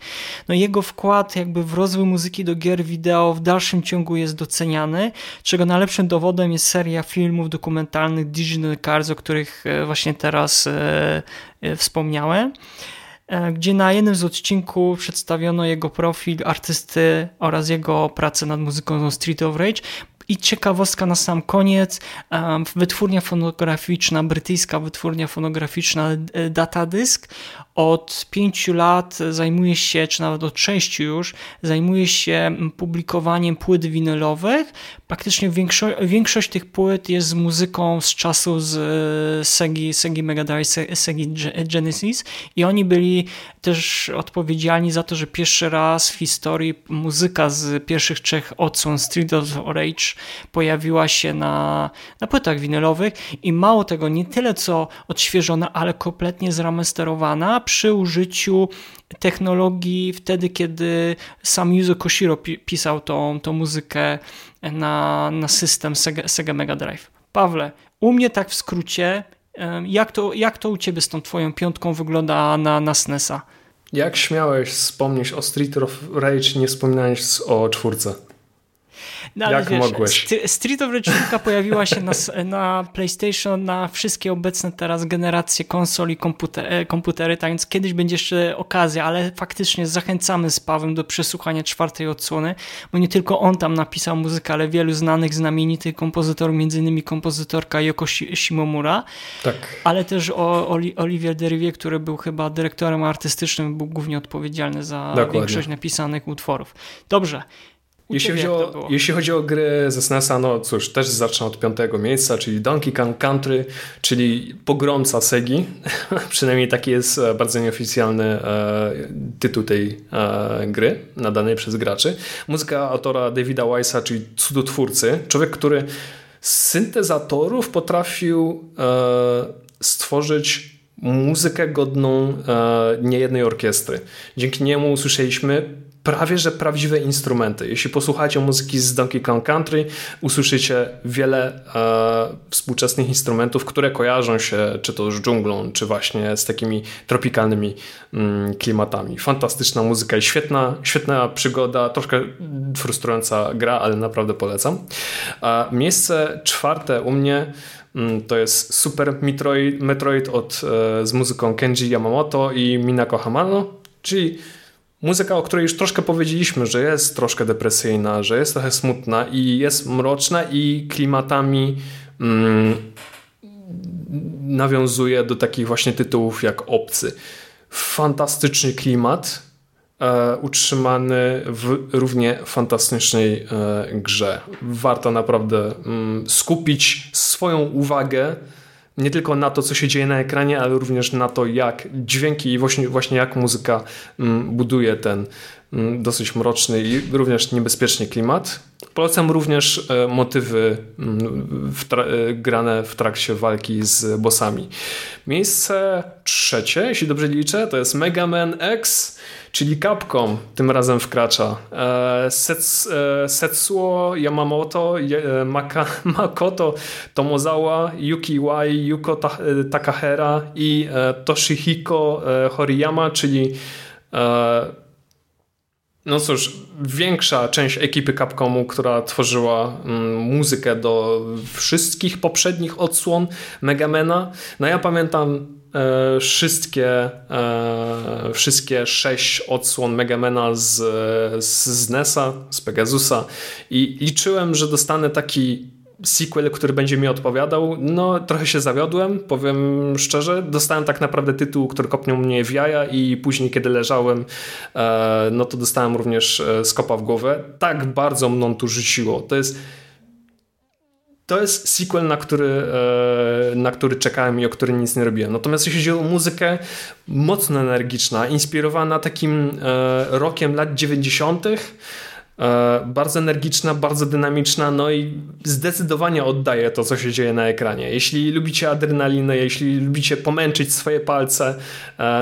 No jego wkład jakby w rozwój muzyki do gier wideo w dalszym ciągu jest doceniany, czego najlepszym dowodem jest seria filmów dokumentalnych Digital Cars, o których e, właśnie teraz e, e, wspomniałem gdzie na jednym z odcinków przedstawiono jego profil artysty oraz jego pracę nad muzyką Street of Rage. I ciekawostka na sam koniec, wytwórnia fonograficzna, brytyjska wytwórnia fonograficzna e, Datadisk od pięciu lat zajmuje się, czy nawet od sześciu już, zajmuje się publikowaniem płyt winylowych. Praktycznie większość, większość tych płyt jest z muzyką z czasu z e, Segi, Segi Mega Drive, Segi Genesis. I oni byli też odpowiedzialni za to, że pierwszy raz w historii muzyka z pierwszych trzech odsłon Street of Rage pojawiła się na, na płytach winylowych. I mało tego, nie tyle co odświeżona, ale kompletnie zremasterowana przy użyciu technologii wtedy, kiedy sam Yuzo Koshiro pisał tą, tą muzykę na, na system Sega, Sega Mega Drive. Pawle, u mnie tak w skrócie, jak to, jak to u ciebie z tą twoją piątką wygląda na, na SNESa? Jak śmiałeś wspomnieć o Street of Rage, nie wspominałeś o czwórce? No, Jak wiesz, mogłeś? Street of Rage pojawiła się na, na, PlayStation, na wszystkie obecne teraz generacje konsol i komputer, e, komputery, tak więc kiedyś będzie jeszcze okazja, ale faktycznie zachęcamy z Pawem do przesłuchania czwartej odsłony, bo nie tylko on tam napisał muzykę, ale wielu znanych, znamienitych kompozytorów, między innymi kompozytorka Yoko Shimomura, tak. ale też o, Olivier Derivier, który był chyba dyrektorem artystycznym, był głównie odpowiedzialny za Dokładnie. większość napisanych utworów. Dobrze, jeśli chodzi, o, jeśli chodzi o gry ze SNESa, no cóż, też zacznę od piątego miejsca, czyli Donkey Kong Country, czyli pogromca Segi. <laughs> Przynajmniej taki jest e, bardzo nieoficjalny e, tytuł tej e, gry, nadany przez graczy. Muzyka autora Davida Weissa, czyli cudotwórcy. Człowiek, który z syntezatorów potrafił e, stworzyć muzykę godną e, niejednej orkiestry. Dzięki niemu usłyszeliśmy prawie że prawdziwe instrumenty. Jeśli posłuchacie muzyki z Donkey Kong Country, usłyszycie wiele e, współczesnych instrumentów, które kojarzą się czy to z dżunglą, czy właśnie z takimi tropikalnymi mm, klimatami. Fantastyczna muzyka i świetna, świetna przygoda, troszkę frustrująca gra, ale naprawdę polecam. A miejsce czwarte u mnie mm, to jest Super Metroid, Metroid od, e, z muzyką Kenji Yamamoto i Minako Hamano, czyli Muzyka, o której już troszkę powiedzieliśmy, że jest troszkę depresyjna, że jest trochę smutna i jest mroczna i klimatami mm, nawiązuje do takich właśnie tytułów jak Obcy. Fantastyczny klimat, e, utrzymany w równie fantastycznej e, grze. Warto naprawdę mm, skupić swoją uwagę nie tylko na to, co się dzieje na ekranie, ale również na to, jak dźwięki i właśnie, właśnie jak muzyka mm, buduje ten dosyć mroczny i również niebezpieczny klimat. Polecam również e, motywy mm, w e, grane w trakcie walki z bossami. Miejsce trzecie, jeśli dobrze liczę, to jest Mega Man X czyli Capcom tym razem wkracza. E, Sets, Setsuo Yamamoto, Maka, <laughs> Makoto Tomozawa, Yuki Iwai, Yuko Takahera i Toshihiko Horiyama, czyli no cóż, większa część ekipy Capcomu, która tworzyła mm, muzykę do wszystkich poprzednich odsłon Megamena. No ja pamiętam E, wszystkie, e, wszystkie sześć odsłon Megamena z, z NES-a, z Pegasusa i liczyłem, że dostanę taki sequel, który będzie mi odpowiadał. No, trochę się zawiodłem, powiem szczerze. Dostałem tak naprawdę tytuł, który kopniął mnie w jaja i później, kiedy leżałem, e, no to dostałem również skopa w głowę. Tak bardzo mną tu rzuciło. To jest to jest sequel, na który, e, na który czekałem i o który nic nie robiłem. Natomiast jeśli chodzi o muzykę, mocno energiczna, inspirowana takim e, rokiem lat 90., e, bardzo energiczna, bardzo dynamiczna, no i zdecydowanie oddaje to, co się dzieje na ekranie. Jeśli lubicie adrenalinę, jeśli lubicie pomęczyć swoje palce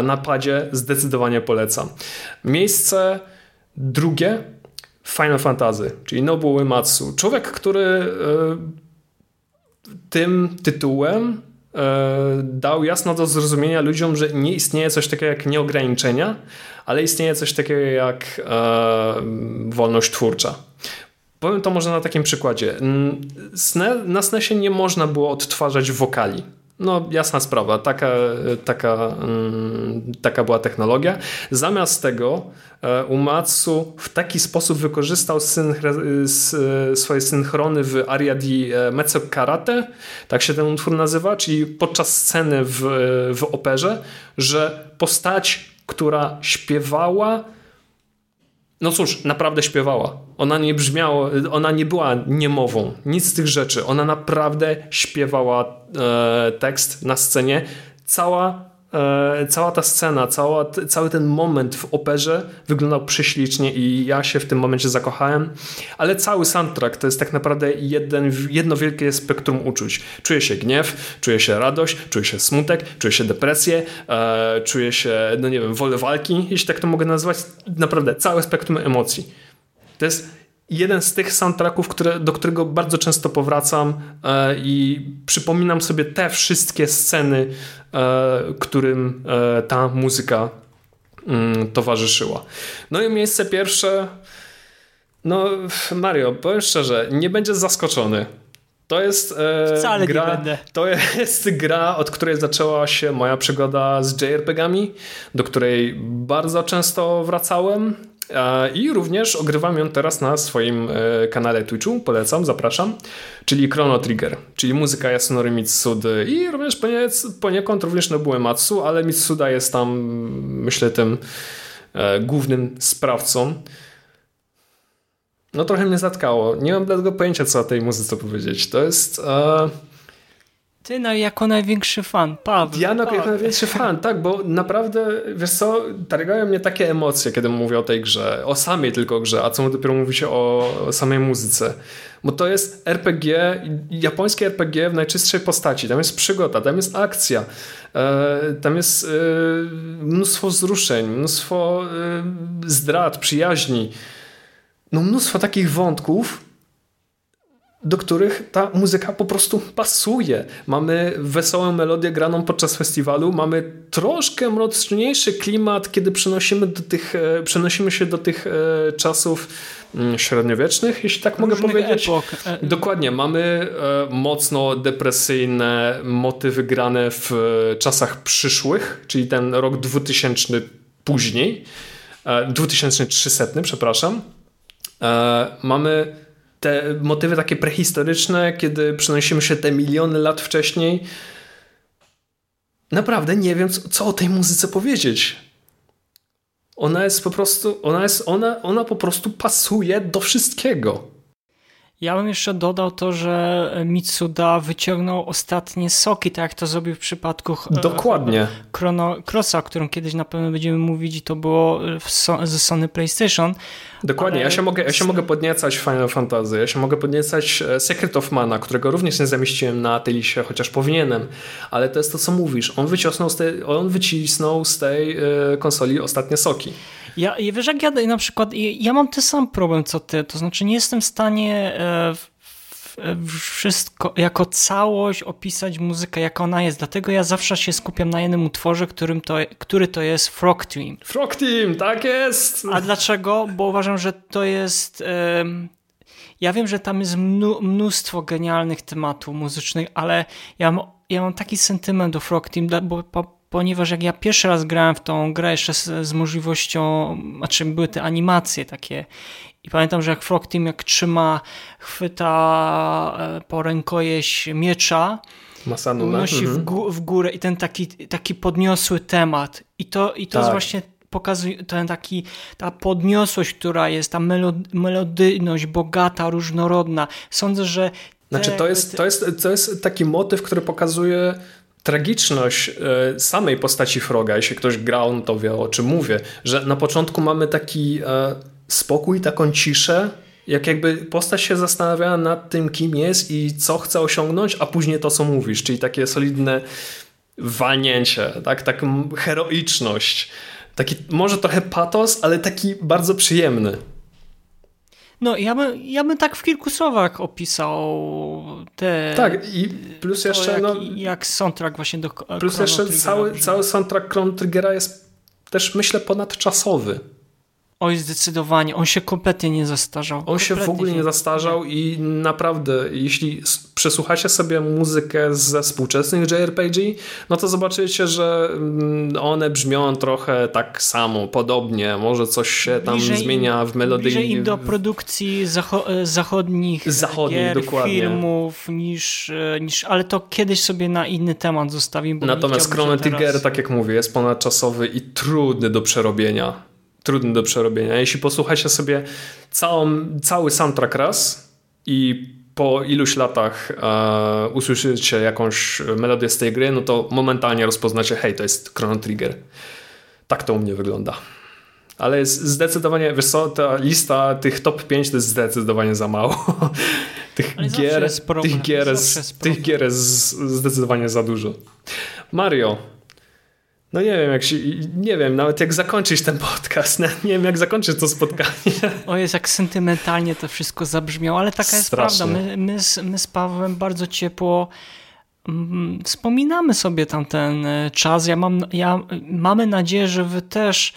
na padzie, zdecydowanie polecam. Miejsce drugie Final Fantasy, czyli Nobuo Uematsu. Człowiek, który e, tym tytułem e, dał jasno do zrozumienia ludziom, że nie istnieje coś takiego jak nieograniczenia, ale istnieje coś takiego jak e, wolność twórcza. Powiem to może na takim przykładzie. Na SNESie nie można było odtwarzać wokali. No, jasna sprawa, taka, taka, mm, taka była technologia. Zamiast tego e, Umatsu w taki sposób wykorzystał swoje synchrony w Aria di e, Mezzo Karate, tak się ten utwór nazywa, czyli podczas sceny w, w operze, że postać, która śpiewała, no cóż, naprawdę śpiewała. Ona nie brzmiała, ona nie była niemową, nic z tych rzeczy. Ona naprawdę śpiewała e, tekst na scenie. Cała cała ta scena, cała, cały ten moment w operze wyglądał prześlicznie i ja się w tym momencie zakochałem, ale cały soundtrack to jest tak naprawdę jeden, jedno wielkie spektrum uczuć. Czuję się gniew, czuję się radość, czuję się smutek, czuję się depresję, e, czuję się, no nie wiem, wolę walki, jeśli tak to mogę nazwać. Naprawdę, całe spektrum emocji. To jest jeden z tych soundtracków, które, do którego bardzo często powracam e, i przypominam sobie te wszystkie sceny, e, którym e, ta muzyka mm, towarzyszyła. No i miejsce pierwsze. No, Mario, powiem szczerze, nie będziesz zaskoczony. To jest Wcale gra. To jest gra, od której zaczęła się moja przygoda z JRPG-ami, do której bardzo często wracałem. I również ogrywam ją teraz na swoim e, kanale Twitchu, polecam, zapraszam, czyli Chrono Trigger, czyli muzyka Yasunori Mitsudy i również poniekąd również Nobuo Matsu, ale Mitsuda jest tam, myślę, tym e, głównym sprawcą. No trochę mnie zatkało. Nie mam dlatego pojęcia, co o tej muzyce powiedzieć. To jest... E ty no, jako największy fan, Paweł. Ja Paweł. jako największy fan, tak, bo naprawdę, wiesz co, targają mnie takie emocje, kiedy mówię o tej grze, o samej tylko grze, a co dopiero mówi się o samej muzyce. Bo to jest RPG, japońskie RPG w najczystszej postaci. Tam jest przygoda, tam jest akcja, e, tam jest e, mnóstwo wzruszeń, mnóstwo e, zdrad, przyjaźni. No mnóstwo takich wątków, do których ta muzyka po prostu pasuje. Mamy wesołą melodię graną podczas festiwalu, mamy troszkę mroczniejszy klimat, kiedy przenosimy, do tych, e, przenosimy się do tych e, czasów mm, średniowiecznych, jeśli tak mogę powiedzieć. Epok. E, Dokładnie, mamy mocno depresyjne motywy grane w czasach przyszłych, czyli ten rok 2000 później, 2300, przepraszam. Mamy te motywy takie prehistoryczne, kiedy przenosimy się te miliony lat wcześniej. Naprawdę nie wiem, co o tej muzyce powiedzieć. Ona jest po prostu, ona jest, ona, ona po prostu pasuje do wszystkiego. Ja bym jeszcze dodał to, że Mitsuda wyciągnął ostatnie soki, tak jak to zrobił w przypadku e, Dokładnie. Chrono Crossa, o którym kiedyś na pewno będziemy mówić i to było ze Sony PlayStation. Dokładnie, ale... ja, się mogę, ja się mogę podniecać Final Fantasy, ja się mogę podniecać e, Secret of Mana, którego również nie zamieściłem na tej liście, chociaż powinienem, ale to jest to, co mówisz. On wycisnął z tej, on wycisnął z tej e, konsoli ostatnie soki. Ja, wiesz, jak ja na przykład, ja mam ten sam problem co ty, to znaczy nie jestem w stanie e, wszystko jako całość opisać muzykę, jak ona jest. Dlatego ja zawsze się skupiam na jednym utworze, którym to, który to jest Frog Team. Frog Team, tak jest! A dlaczego? Bo uważam, że to jest... Ja wiem, że tam jest mnóstwo genialnych tematów muzycznych, ale ja mam, ja mam taki sentyment do Frog Team, bo ponieważ jak ja pierwszy raz grałem w tą grę jeszcze z, z możliwością, znaczy były te animacje takie i pamiętam, że jak Frog Team jak trzyma, chwyta e, po rękojeść miecza, Masanu, unosi w, mhm. gó w, górę i ten taki, taki podniosły temat i to, i to tak. jest właśnie pokazuje ten taki, ta podniosłość, która jest, ta melodyjność bogata, różnorodna. Sądzę, że znaczy, to jest, to, jest, to jest taki motyw, który pokazuje tragiczność e, samej postaci Froga, jeśli ktoś grał, to wie o czym mówię, że na początku mamy taki e, spokój, taką ciszę, jak jakby postać się zastanawiała nad tym, kim jest i co chce osiągnąć, a później to, co mówisz, czyli takie solidne walnięcie, tak? taką heroiczność. Taki może trochę patos, ale taki bardzo przyjemny. No, ja bym, ja bym tak w kilku słowach opisał te... Tak, i plus to jeszcze... jak, no, jak soundtrack właśnie do plus Chrono jeszcze Triggera cały, brzmi. cały soundtrack Chrono Triggera jest też, myślę, ponadczasowy. Oj, zdecydowanie. On się kompletnie nie zastarzał. On się w Kompletnie ogóle nie zastarzał i naprawdę, jeśli przesłuchacie sobie muzykę ze współczesnych JRPG, no to zobaczycie, że mm, one brzmią trochę tak samo, podobnie. Może coś się tam Bliżej zmienia w melodii. Bliżej im do produkcji zacho e, zachodnich, Zachodnich, gier, dokładnie. filmów, niż, e, niż, ale to kiedyś sobie na inny temat zostawimy. Natomiast Chrono że teraz- Trigger, tak jak mówię, jest ponadczasowy i trudny do przerobienia. Trudny do przerobienia. Jeśli posłuchacie sobie całą, cały soundtrack raz i po iluś latach e, usłyszycie jakąś melodię z tej gry, no to momentalnie rozpoznacie, hej, to jest Chrono Trigger. Tak to u mnie wygląda. Ale jest zdecydowanie, wiesz co, ta lista tych top 5 to jest zdecydowanie za mało. <laughs> tych Ale gier, jest problem, tych gier, zawsze jest, jest tych gier jest zdecydowanie za dużo. Mario. No nie wiem, jak się, nie wiem nawet jak zakończyć ten podcast. <laughs> Nie wiem, jak zakończyć to spotkanie. <laughs> O jest jak sentymentalnie to wszystko zabrzmiało, ale taka jest Strasznie. prawda. My, my, z, my z Pawłem bardzo ciepło mm, wspominamy sobie tamten e, czas. Ja mam, ja, mamy nadzieję, że wy też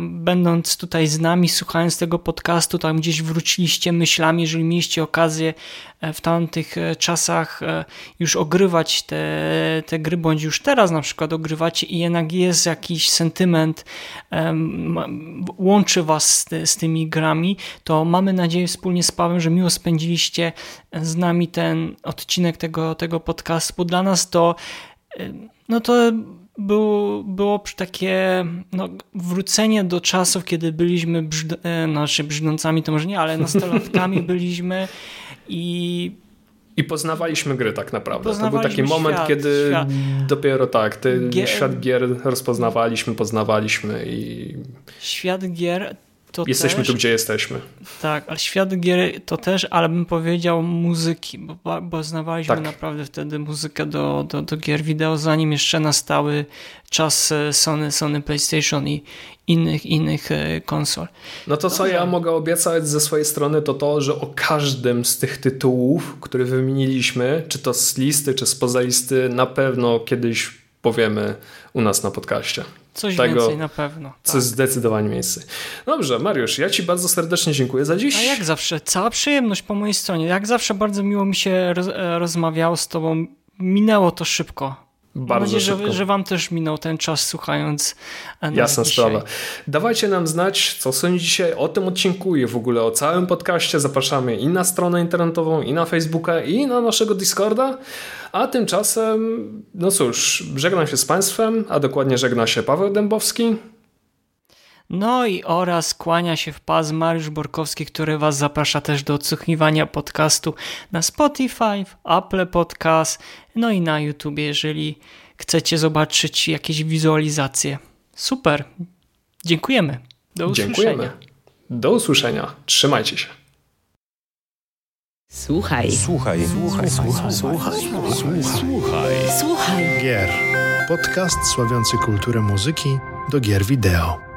będąc tutaj z nami, słuchając tego podcastu, tam gdzieś wróciliście myślami, jeżeli mieliście okazję e, w tamtych e, czasach e, już ogrywać te, te gry, bądź już teraz na przykład ogrywacie i jednak jest jakiś sentyment, łączy was z, z tymi grami, to mamy nadzieję wspólnie z Pawłem, że miło spędziliście z nami ten odcinek tego, tego podcastu, bo dla nas to no to było, było takie no, wrócenie do czasów, kiedy byliśmy brzd, e, znaczy brzdącami, to może nie, ale nastolatkami <laughs> byliśmy i I poznawaliśmy gry tak naprawdę. To był taki Poznawaliśmy moment, świat, kiedy świat. dopiero tak, Gier- świat gier rozpoznawaliśmy, poznawaliśmy i świat gier to jesteśmy też, tu, gdzie jesteśmy. Tak, ale świat gier to też, ale bym powiedział muzyki, bo, bo znawaliśmy Tak. naprawdę wtedy muzykę do, do, do gier wideo, zanim jeszcze nastały czas e, Sony, Sony PlayStation i innych, innych e, konsol. No to co Dobrze. ja mogę obiecać ze swojej strony, to to, że o każdym z tych tytułów, które wymieniliśmy, czy to z listy, czy spoza listy, na pewno kiedyś powiemy u nas na podcaście. Coś Tego, więcej na pewno. Co Tak. jest zdecydowanie miejsce. Dobrze, Mariusz, ja Ci bardzo serdecznie dziękuję za dziś. A jak zawsze, cała przyjemność po mojej stronie. Jak zawsze bardzo miło mi się roz, e, rozmawiało z tobą. Minęło to szybko. Mam Bardzo nadzieję, szybko. że, że wam też minął ten czas słuchając e, Jasna dzisiaj. sprawa. Dawajcie nam znać, co sądzicie o tym odcinku i w ogóle o całym podcaście. Zapraszamy i na stronę internetową, i na Facebooka, i na naszego Discorda. A tymczasem, no cóż, żegnam się z Państwem, a dokładnie żegna się Paweł Dębowski. No i oraz kłania się w pas Mariusz Borkowski, który Was zaprasza też do odsłuchiwania podcastu na Spotify, Apple Podcast, no i na YouTube, jeżeli chcecie zobaczyć jakieś wizualizacje. Super. Dziękujemy. Do usłyszenia. Dziękujemy. Do usłyszenia. Trzymajcie się. Słuchaj, Słuchaj, słuchaj, słuchaj, słuchaj, słuchaj. słuchaj. Gier. Podcast sławiący kulturę muzyki do gier wideo.